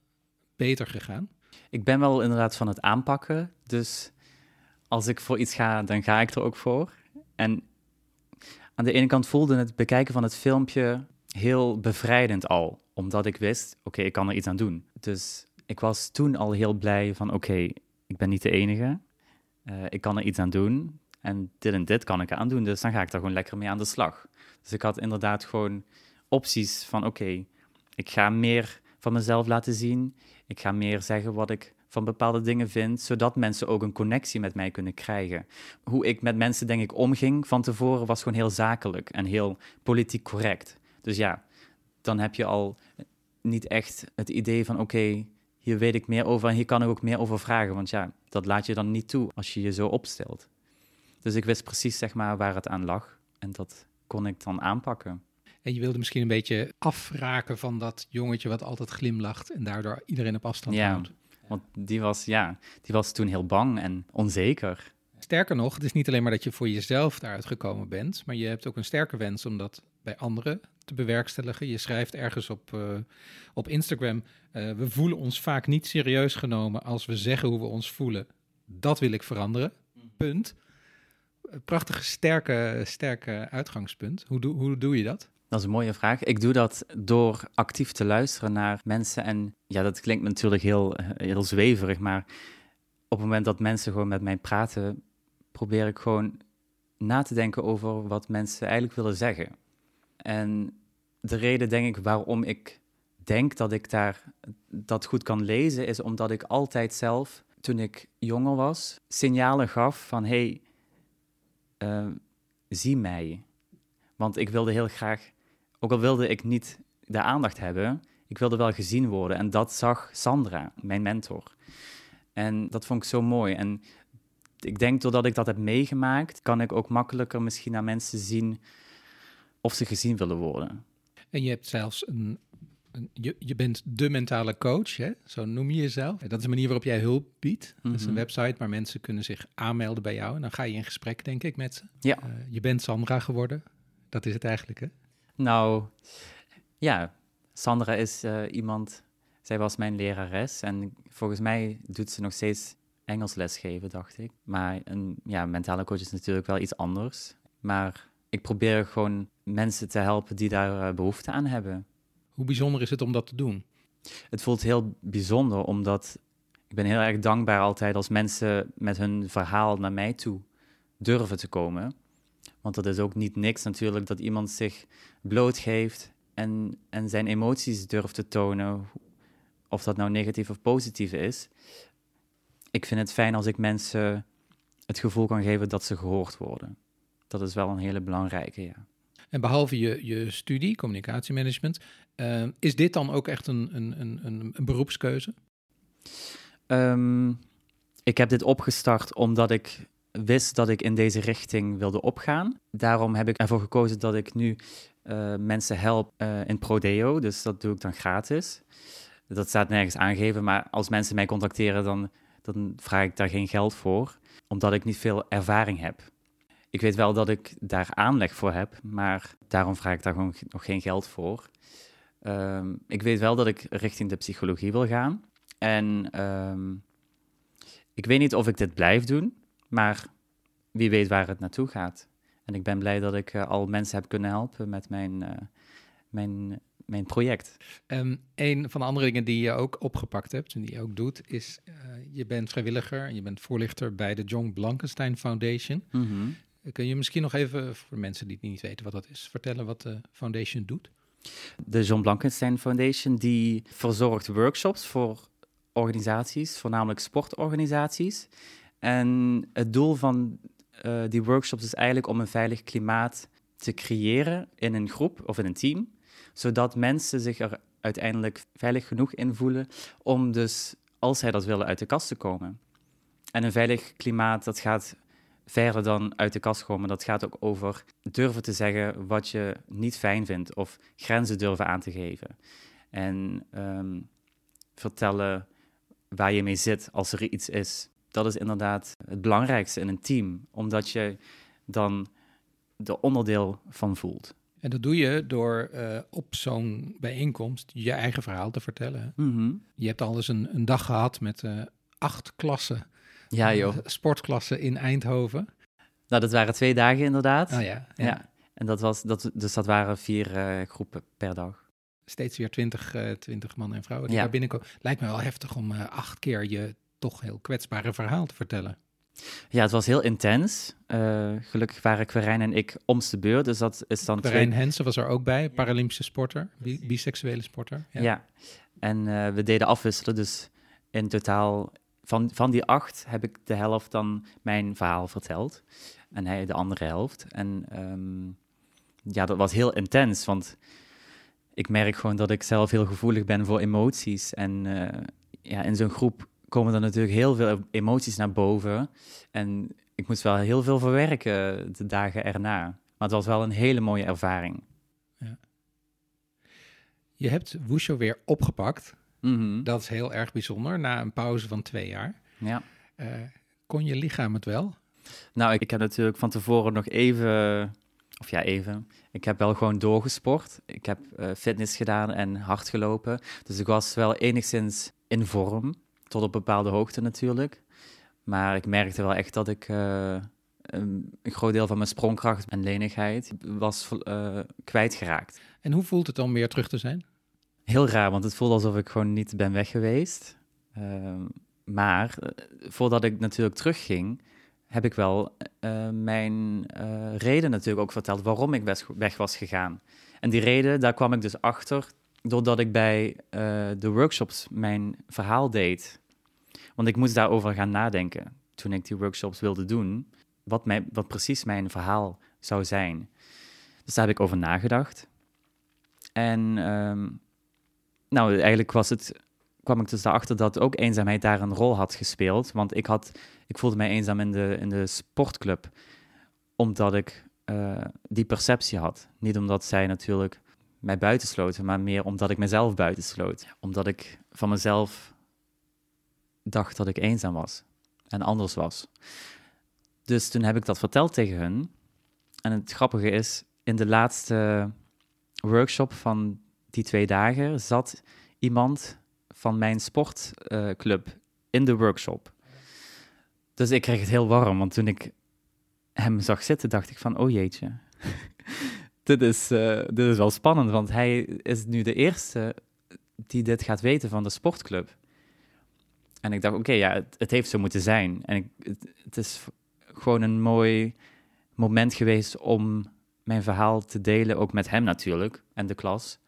beter gegaan? Ik ben wel inderdaad van het aanpakken. Dus als ik voor iets ga, dan ga ik er ook voor. En aan de ene kant voelde het bekijken van het filmpje heel bevrijdend al. Omdat ik wist, oké, ik kan er iets aan doen. Dus ik was toen al heel blij van, oké, ik ben niet de enige. Uh, ik kan er iets aan doen. En dit en dit kan ik aan doen. Dus dan ga ik daar gewoon lekker mee aan de slag. Dus ik had inderdaad gewoon opties van, oké, ik ga meer van mezelf laten zien. Ik ga meer zeggen wat ik van bepaalde dingen vind, zodat mensen ook een connectie met mij kunnen krijgen. Hoe ik met mensen, denk ik, omging van tevoren was gewoon heel zakelijk en heel politiek correct. Dus ja, dan heb je al niet echt het idee van: oké, hier weet ik meer over en hier kan ik ook meer over vragen. Want ja, dat laat je dan niet toe als je je zo opstelt. Dus ik wist precies zeg maar waar het aan lag en dat kon ik dan aanpakken. En je wilde misschien een beetje afraken van dat jongetje wat altijd glimlacht en daardoor iedereen op afstand ja, houdt. Want die was, ja, die was toen heel bang en onzeker. Sterker nog, het is niet alleen maar dat je voor jezelf daaruit gekomen bent, maar je hebt ook een sterke wens om dat bij anderen te bewerkstelligen. Je schrijft ergens op, uh, op Instagram: uh, We voelen ons vaak niet serieus genomen als we zeggen hoe we ons voelen. Dat wil ik veranderen. Punt. Prachtige, sterke, sterke uitgangspunt. Hoe, doe, hoe doe je dat? Dat is een mooie vraag. Ik doe dat door actief te luisteren naar mensen. En ja, dat klinkt natuurlijk heel, heel zweverig, maar op het moment dat mensen gewoon met mij praten, probeer ik gewoon na te denken over wat mensen eigenlijk willen zeggen. En de reden, denk ik, waarom ik denk dat ik daar dat goed kan lezen, is omdat ik altijd zelf, toen ik jonger was, signalen gaf van hey, uh, zie mij. Want ik wilde heel graag ook al wilde ik niet de aandacht hebben, ik wilde wel gezien worden. En dat zag Sandra, mijn mentor. En dat vond ik zo mooi. En ik denk doordat ik dat heb meegemaakt, kan ik ook makkelijker misschien naar mensen zien of ze gezien willen worden. En je hebt zelfs een, een je, je bent de mentale coach, hè? zo noem je jezelf. Dat is een manier waarop jij hulp biedt. Dat is een mhm. website waar mensen kunnen zich aanmelden bij jou. En dan ga je in gesprek, denk ik, met ze. Ja. Uh, je bent Sandra geworden. Dat is het eigenlijk, hè? Nou, ja, Sandra is uh, iemand, zij was mijn lerares en volgens mij doet ze nog steeds Engels lesgeven, dacht ik. Maar een ja, mentale coach is natuurlijk wel iets anders. Maar ik probeer gewoon mensen te helpen die daar uh, behoefte aan hebben. Hoe bijzonder is het om dat te doen? Het voelt heel bijzonder, omdat ik ben heel erg dankbaar altijd als mensen met hun verhaal naar mij toe durven te komen. Want dat is ook niet niks natuurlijk dat iemand zich blootgeeft en, en zijn emoties durft te tonen, of dat nou negatief of positief is. Ik vind het fijn als ik mensen het gevoel kan geven dat ze gehoord worden. Dat is wel een hele belangrijke, ja. En behalve je, je studie, communicatiemanagement, uh, is dit dan ook echt een, een, een, een beroepskeuze? Um, ik heb dit opgestart omdat ik wist dat ik in deze richting wilde opgaan. Daarom heb ik ervoor gekozen dat ik nu uh, mensen help uh, in Prodeo. Dus dat doe ik dan gratis. Dat staat nergens aangegeven, maar als mensen mij contacteren, dan, dan vraag ik daar geen geld voor, omdat ik niet veel ervaring heb. Ik weet wel dat ik daar aanleg voor heb, maar daarom vraag ik daar gewoon nog geen geld voor. Um, ik weet wel dat ik richting de psychologie wil gaan. En um, ik weet niet of ik dit blijf doen. Maar wie weet waar het naartoe gaat. En ik ben blij dat ik uh, al mensen heb kunnen helpen met mijn, uh, mijn, mijn project. Um, een van de andere dingen die je ook opgepakt hebt en die je ook doet, is uh, je bent vrijwilliger en je bent voorlichter bij de John Blankenstein Foundation. Mm -hmm. Kun je misschien nog even, voor mensen die niet weten wat dat is, vertellen wat de foundation doet? De John Blankenstein Foundation die verzorgt workshops voor organisaties, voornamelijk sportorganisaties. En het doel van uh, die workshops is eigenlijk om een veilig klimaat te creëren in een groep of in een team, zodat mensen zich er uiteindelijk veilig genoeg in voelen om dus, als zij dat willen, uit de kast te komen. En een veilig klimaat, dat gaat verder dan uit de kast komen. Dat gaat ook over durven te zeggen wat je niet fijn vindt of grenzen durven aan te geven. En um, vertellen waar je mee zit als er iets is dat is inderdaad het belangrijkste in een team. Omdat je dan er onderdeel van voelt. En dat doe je door uh, op zo'n bijeenkomst je eigen verhaal te vertellen. Mhm. Je hebt al eens een, een dag gehad met uh, acht klassen, Ja, joh. uh, sportklassen in Eindhoven. Nou, dat waren twee dagen inderdaad. Ah ja, ja. Ja. En dat was, dat, dus dat waren vier eh, groepen per dag. steeds weer twintig, eh 20 mannen en vrouwen die Ja. daar binnenkomen. Lijkt me wel heftig om eh, acht keer je toch heel kwetsbare verhaal te vertellen. Ja, het was heel intens. Eh, gelukkig waren Querijn en ik omst de beurt, dus dat is dan twee... Rijn Hensen was er ook bij, Paralympische sporter, bi- biseksuele sporter. Ja. En eh, we deden afwisselen, dus in totaal van, van die acht heb ik de helft dan mijn verhaal verteld. En hij de andere helft. En ehm, ja, dat was heel intens, want ik merk gewoon dat ik zelf heel gevoelig ben voor emoties. En eh, ja, in zo'n groep komen er natuurlijk heel veel emoties naar boven. En ik moest wel heel veel verwerken de dagen erna. Maar het was wel een hele mooie ervaring. Je hebt Wushu weer opgepakt. Mhm. Dat is heel erg bijzonder, na een pauze van twee jaar. Ja. Eh, kon je lichaam het wel? Nou, ik, ik heb natuurlijk van tevoren nog even, of ja, even. Ik heb wel gewoon doorgesport. Ik heb eh, fitness gedaan en hard gelopen. Dus ik was wel enigszins in vorm, tot op bepaalde hoogte natuurlijk. Maar ik merkte wel echt dat ik eh, een, een groot deel van mijn sprongkracht en lenigheid was eh, kwijtgeraakt. En hoe voelt het om weer terug te zijn? Heel raar, want het voelde alsof ik gewoon niet ben weg geweest. Ehm, maar eh, voordat ik natuurlijk terugging, heb ik wel eh, mijn eh, reden natuurlijk ook verteld waarom ik weg, was gegaan. En die reden, daar kwam ik dus achter doordat ik bij de workshops mijn verhaal deed. Want ik moest daarover gaan nadenken toen ik die workshops wilde doen, wat, mijn, wat precies mijn verhaal zou zijn. Dus daar heb ik over nagedacht. En ehm, nou, eigenlijk was het, kwam ik dus daarachter dat ook eenzaamheid daar een rol had gespeeld. Want ik, had, ik voelde mij eenzaam in de, in de sportclub, omdat ik eh, die perceptie had. Niet omdat zij natuurlijk mij buitensloten, maar meer omdat ik mezelf buitensloot. Omdat ik van mezelf dacht dat ik eenzaam was en anders was. Dus toen heb ik dat verteld tegen hun. En het grappige is, in de laatste workshop van die twee dagen zat iemand van mijn sportclub in de workshop. Dus ik kreeg het heel warm, want toen ik hem zag zitten, dacht ik van, oh jeetje. dit, is, eh, dit is wel spannend, want hij is nu de eerste die dit gaat weten van de sportclub. En ik dacht, oké, ja, het, heeft zo moeten zijn. En ik, het is gewoon een mooi moment geweest om mijn verhaal te delen, ook met hem natuurlijk en de klas.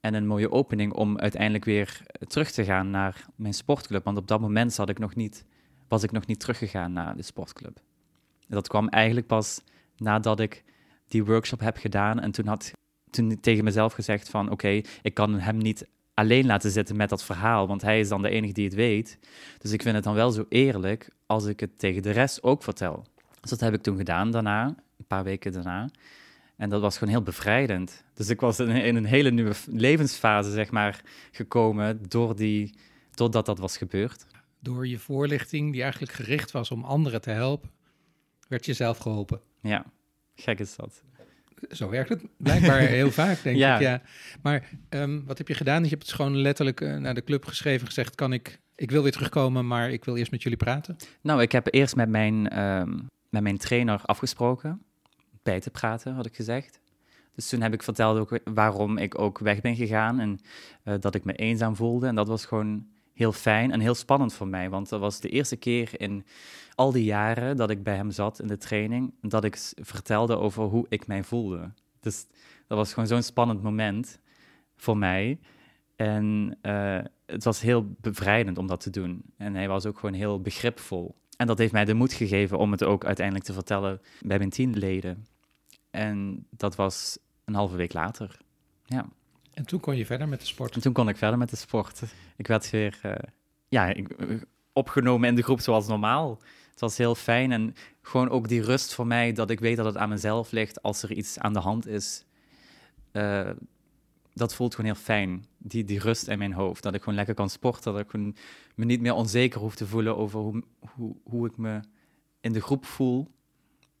En een mooie opening om uiteindelijk weer terug te gaan naar mijn sportclub. Want op dat moment zat ik nog niet, was ik nog niet teruggegaan naar de sportclub. Dat kwam eigenlijk pas nadat ik die workshop heb gedaan. En toen had toen tegen mezelf gezegd van oké, ik kan hem niet alleen laten zitten met dat verhaal. Want hij is dan de enige die het weet. Dus ik vind het dan wel zo eerlijk als ik het tegen de rest ook vertel. Dus dat heb ik toen gedaan daarna, een paar weken daarna. En dat was gewoon heel bevrijdend. Dus ik was in, in een hele nieuwe levensfase, zeg maar, gekomen door die, doordat dat was gebeurd. Door je voorlichting, die eigenlijk gericht was om anderen te helpen, werd je zelf geholpen. Ja, gek is dat. Zo werkt het blijkbaar heel vaak, denk Ja. ik. Ja. Maar ehm, wat heb je gedaan? Je hebt het gewoon letterlijk eh, naar de club geschreven, gezegd: kan ik, ik wil weer terugkomen, maar ik wil eerst met jullie praten. Nou, ik heb eerst met mijn, ehm, met mijn trainer afgesproken, te praten, had ik gezegd. Dus toen heb ik verteld ook waarom ik ook weg ben gegaan en eh, dat ik me eenzaam voelde. En dat was gewoon heel fijn en heel spannend voor mij, want dat was de eerste keer in al die jaren dat ik bij hem zat in de training, dat ik vertelde over hoe ik mij voelde. Dus dat was gewoon zo'n spannend moment voor mij. En eh, het was heel bevrijdend om dat te doen. En hij was ook gewoon heel begripvol. En dat heeft mij de moed gegeven om het ook uiteindelijk te vertellen bij mijn teamleden. En dat was een halve week later. Ja. En toen kon je verder met de sport. En toen kon ik verder met de sport. Ik werd weer eh, ja, ik, eh, opgenomen in de groep zoals normaal. Het was heel fijn en gewoon ook die rust voor mij dat ik weet dat het aan mezelf ligt als er iets aan de hand is. Eh, dat voelt gewoon heel fijn, die, die rust in mijn hoofd. Dat ik gewoon lekker kan sporten, dat ik gewoon me niet meer onzeker hoef te voelen over hoe, hoe, hoe ik me in de groep voel.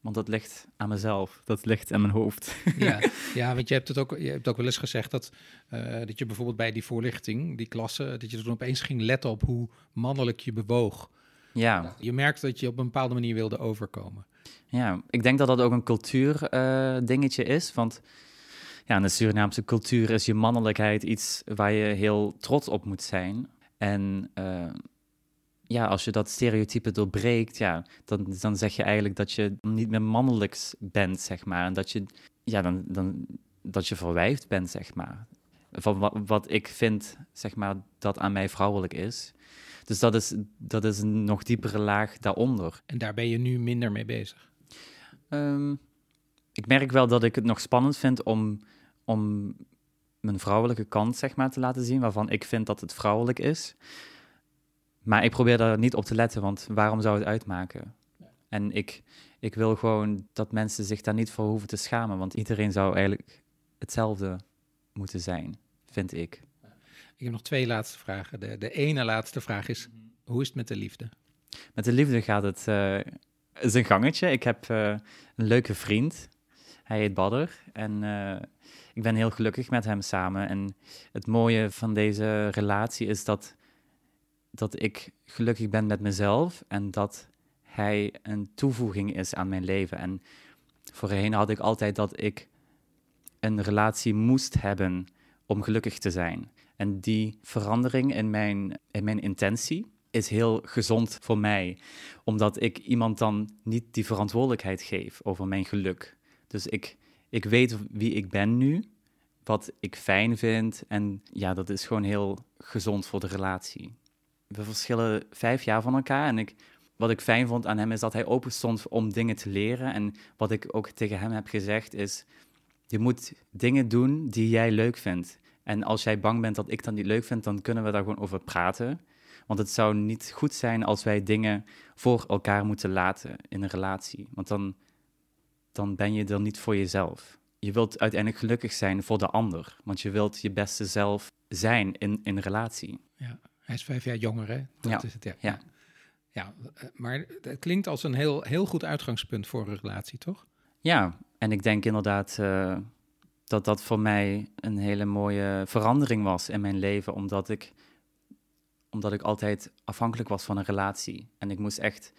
Want dat ligt aan mezelf. Dat ligt aan mijn hoofd. Ja, ja want je hebt het ook, je hebt ook wel eens gezegd dat, eh, dat je bijvoorbeeld bij die voorlichting, die klasse, dat je toen opeens ging letten op hoe mannelijk je bewoog. Ja, Je merkte dat je op een bepaalde manier wilde overkomen. ja. ik denk dat dat ook een cultuurdingetje dingetje is. Want ja, in de Surinaamse cultuur is je mannelijkheid iets waar je heel trots op moet zijn. En eh, ja, als je dat stereotype doorbreekt, ja, dan, dan zeg je eigenlijk dat je niet meer mannelijks bent, zeg maar. En dat je, ja, dan, dan, dat je verwijfd bent, zeg maar. Van wat, wat ik vind, zeg maar, dat aan mij vrouwelijk is. Dus dat is, dat is een nog diepere laag daaronder. En daar ben je nu minder mee bezig. Ehm, ik merk wel dat ik het nog spannend vind om, om mijn vrouwelijke kant zeg maar, te laten zien, waarvan ik vind dat het vrouwelijk is. Maar ik probeer daar niet op te letten, want waarom zou het uitmaken? En ik, ik wil gewoon dat mensen zich daar niet voor hoeven te schamen, want iedereen zou eigenlijk hetzelfde moeten zijn, vind ik. Ik heb nog twee laatste vragen. De, de ene laatste vraag is, hoe is het met de liefde? Met de liefde gaat het eh is een gangetje. Ik heb eh, een leuke vriend. Hij heet Badder. En eh, ik ben heel gelukkig met hem samen. En het mooie van deze relatie is dat, dat ik gelukkig ben met mezelf. En dat hij een toevoeging is aan mijn leven. En voorheen had ik altijd dat ik een relatie moest hebben om gelukkig te zijn. En die verandering in mijn, in mijn intentie is heel gezond voor mij, omdat ik iemand dan niet die verantwoordelijkheid geef over mijn geluk. Dus ik, ik weet wie ik ben nu, wat ik fijn vind en ja, dat is gewoon heel gezond voor de relatie. We verschillen vijf jaar van elkaar en ik, wat ik fijn vond aan hem is dat hij open stond om dingen te leren. En wat ik ook tegen hem heb gezegd is, je moet dingen doen die jij leuk vindt. En als jij bang bent dat ik dat niet leuk vind, dan kunnen we daar gewoon over praten. Want het zou niet goed zijn als wij dingen voor elkaar moeten laten in een relatie. Want dan, dan ben je er niet voor jezelf. Je wilt uiteindelijk gelukkig zijn voor de ander. Want je wilt je beste zelf zijn in in een relatie. Ja, hij is vijf jaar jonger, hè? Dat Ja, is het, ja. ja. Ja, eh, maar het klinkt als een heel, heel goed uitgangspunt voor een relatie, toch? Ja, en ik denk inderdaad eh, dat dat voor mij een hele mooie verandering was in mijn leven, omdat ik, omdat ik altijd afhankelijk was van een relatie. En ik moest echt,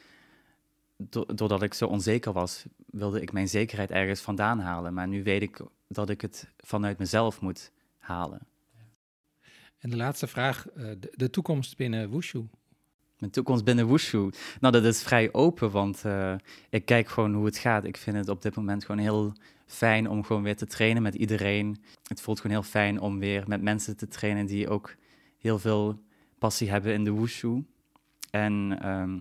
do- doordat ik zo onzeker was, wilde ik mijn zekerheid ergens vandaan halen. Maar nu weet ik dat ik het vanuit mezelf moet halen. En de laatste vraag, eh, de, de toekomst binnen Wushu. Mijn toekomst binnen Wushu. Nou, dat is vrij open, want eh, ik kijk gewoon hoe het gaat. Ik vind het op dit moment gewoon heel fijn om gewoon weer te trainen met iedereen. Het voelt gewoon heel fijn om weer met mensen te trainen die ook heel veel passie hebben in de Wushu. En ehm,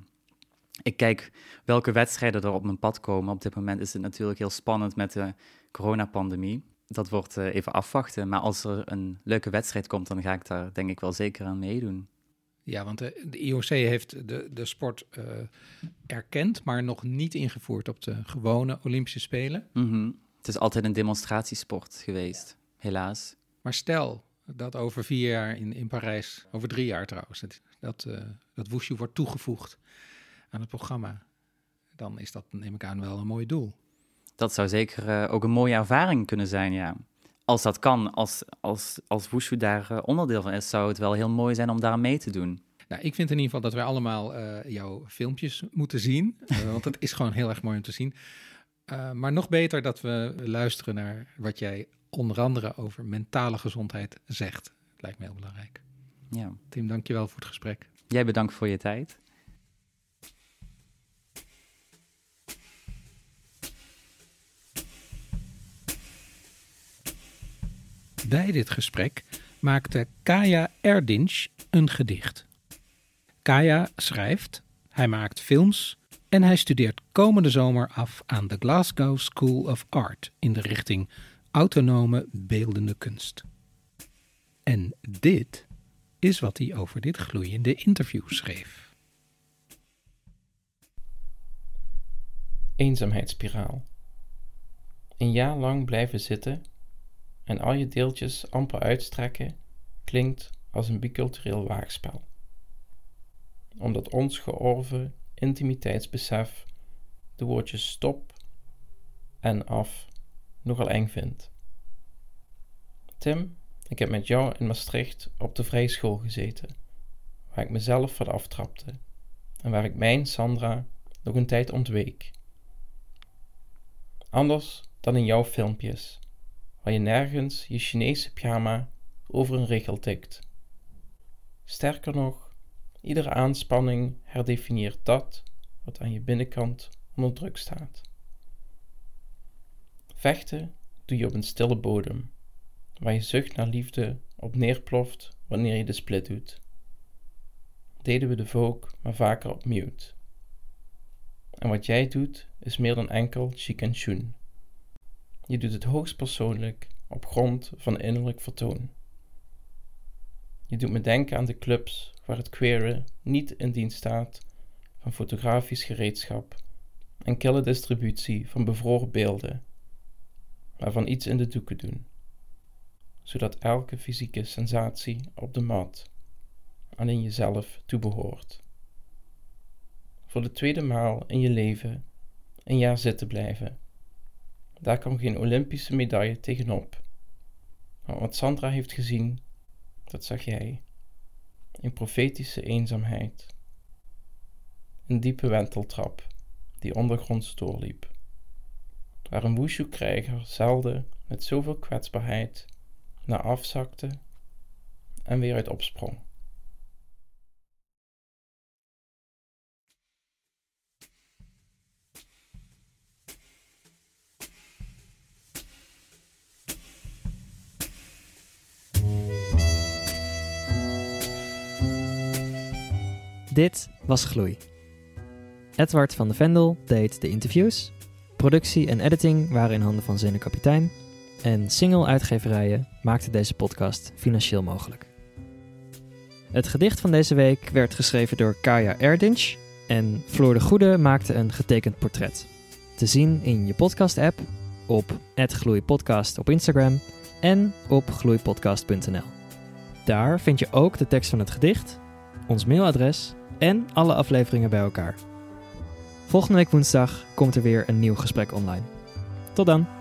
ik kijk welke wedstrijden er op mijn pad komen. Op dit moment is het natuurlijk heel spannend met de coronapandemie. Dat wordt eh, even afwachten. Maar als er een leuke wedstrijd komt, dan ga ik daar denk ik wel zeker aan meedoen. Ja, want de, de IOC heeft de, de sport eh, erkend, maar nog niet ingevoerd op de gewone Olympische Spelen. Mhm. Het is altijd een demonstratiesport geweest, helaas. Maar stel dat over vier jaar in, in Parijs, over drie jaar trouwens, dat, dat, eh, dat Wushu wordt toegevoegd aan het programma. Dan is dat, neem ik aan, wel een mooi doel. Dat zou zeker eh, ook een mooie ervaring kunnen zijn, ja. Als dat kan, als, als, als Wushu daar eh, onderdeel van is, zou het wel heel mooi zijn om daar mee te doen. Nou, ik vind in ieder geval dat wij allemaal eh, jouw filmpjes moeten zien. want het is gewoon heel erg mooi om te zien. Maar nog beter dat we luisteren naar wat jij onder andere over mentale gezondheid zegt. Lijkt me heel belangrijk. Ja. Tim, dankjewel voor het gesprek. Jij bedankt voor je tijd. Bij dit gesprek maakte Kaya Erdinch een gedicht. Kaya schrijft, hij maakt films en hij studeert komende zomer af aan de Glasgow School of Art in de richting autonome beeldende kunst. En dit is wat hij over dit gloeiende interview schreef. Eenzaamheidsspiraal. Een jaar lang blijven zitten en al je deeltjes amper uitstrekken klinkt als een bicultureel waagspel. Omdat ons georven intimiteitsbesef de woordjes stop en af nogal eng vind. Tim, ik heb met jou in Maastricht op de vrije school gezeten, waar ik mezelf van aftrapte en waar ik mijn Sandra nog een tijd ontweek. Anders dan in jouw filmpjes, waar je nergens je Chinese pyjama over een regel tikt. Sterker nog, iedere aanspanning herdefinieert dat wat aan je binnenkant onder druk staat. Vechten doe je op een stille bodem, waar je zucht naar liefde op neerploft wanneer je de split doet. Deden we de volk maar vaker op mute. En wat jij doet is meer dan enkel chic en choen. Je doet het hoogst persoonlijk op grond van innerlijk vertoon. Je doet me denken aan de clubs waar het queeren niet in dienst staat van fotografisch gereedschap en kille distributie van bevroren beelden, maar van iets in de doeken doen, zodat elke fysieke sensatie op de mat alleen jezelf toebehoort. Voor de tweede maal in je leven een jaar zitten blijven. Daar kan geen Olympische medaille tegenop. Maar wat Sandra heeft gezien, dat zag jij. In profetische eenzaamheid. Een diepe wenteltrap die ondergronds doorliep. Waar een wushu-krijger zelden met zoveel kwetsbaarheid naar afzakte en weer uit opsprong. Dit was Gloei. Edward van de Vendel deed de interviews. Productie en editing waren in handen van Zene Kapitein. En single-uitgeverijen maakten deze podcast financieel mogelijk. Het gedicht van deze week werd geschreven door Kaya Erdinch. En Floor de Goede maakte een getekend portret. Te zien in je podcast-app, op @gloeipodcast op Instagram en op gloeipodcast.nl. Daar vind je ook de tekst van het gedicht, ons mailadres en alle afleveringen bij elkaar. Volgende week woensdag komt er weer een nieuw gesprek online. Tot dan!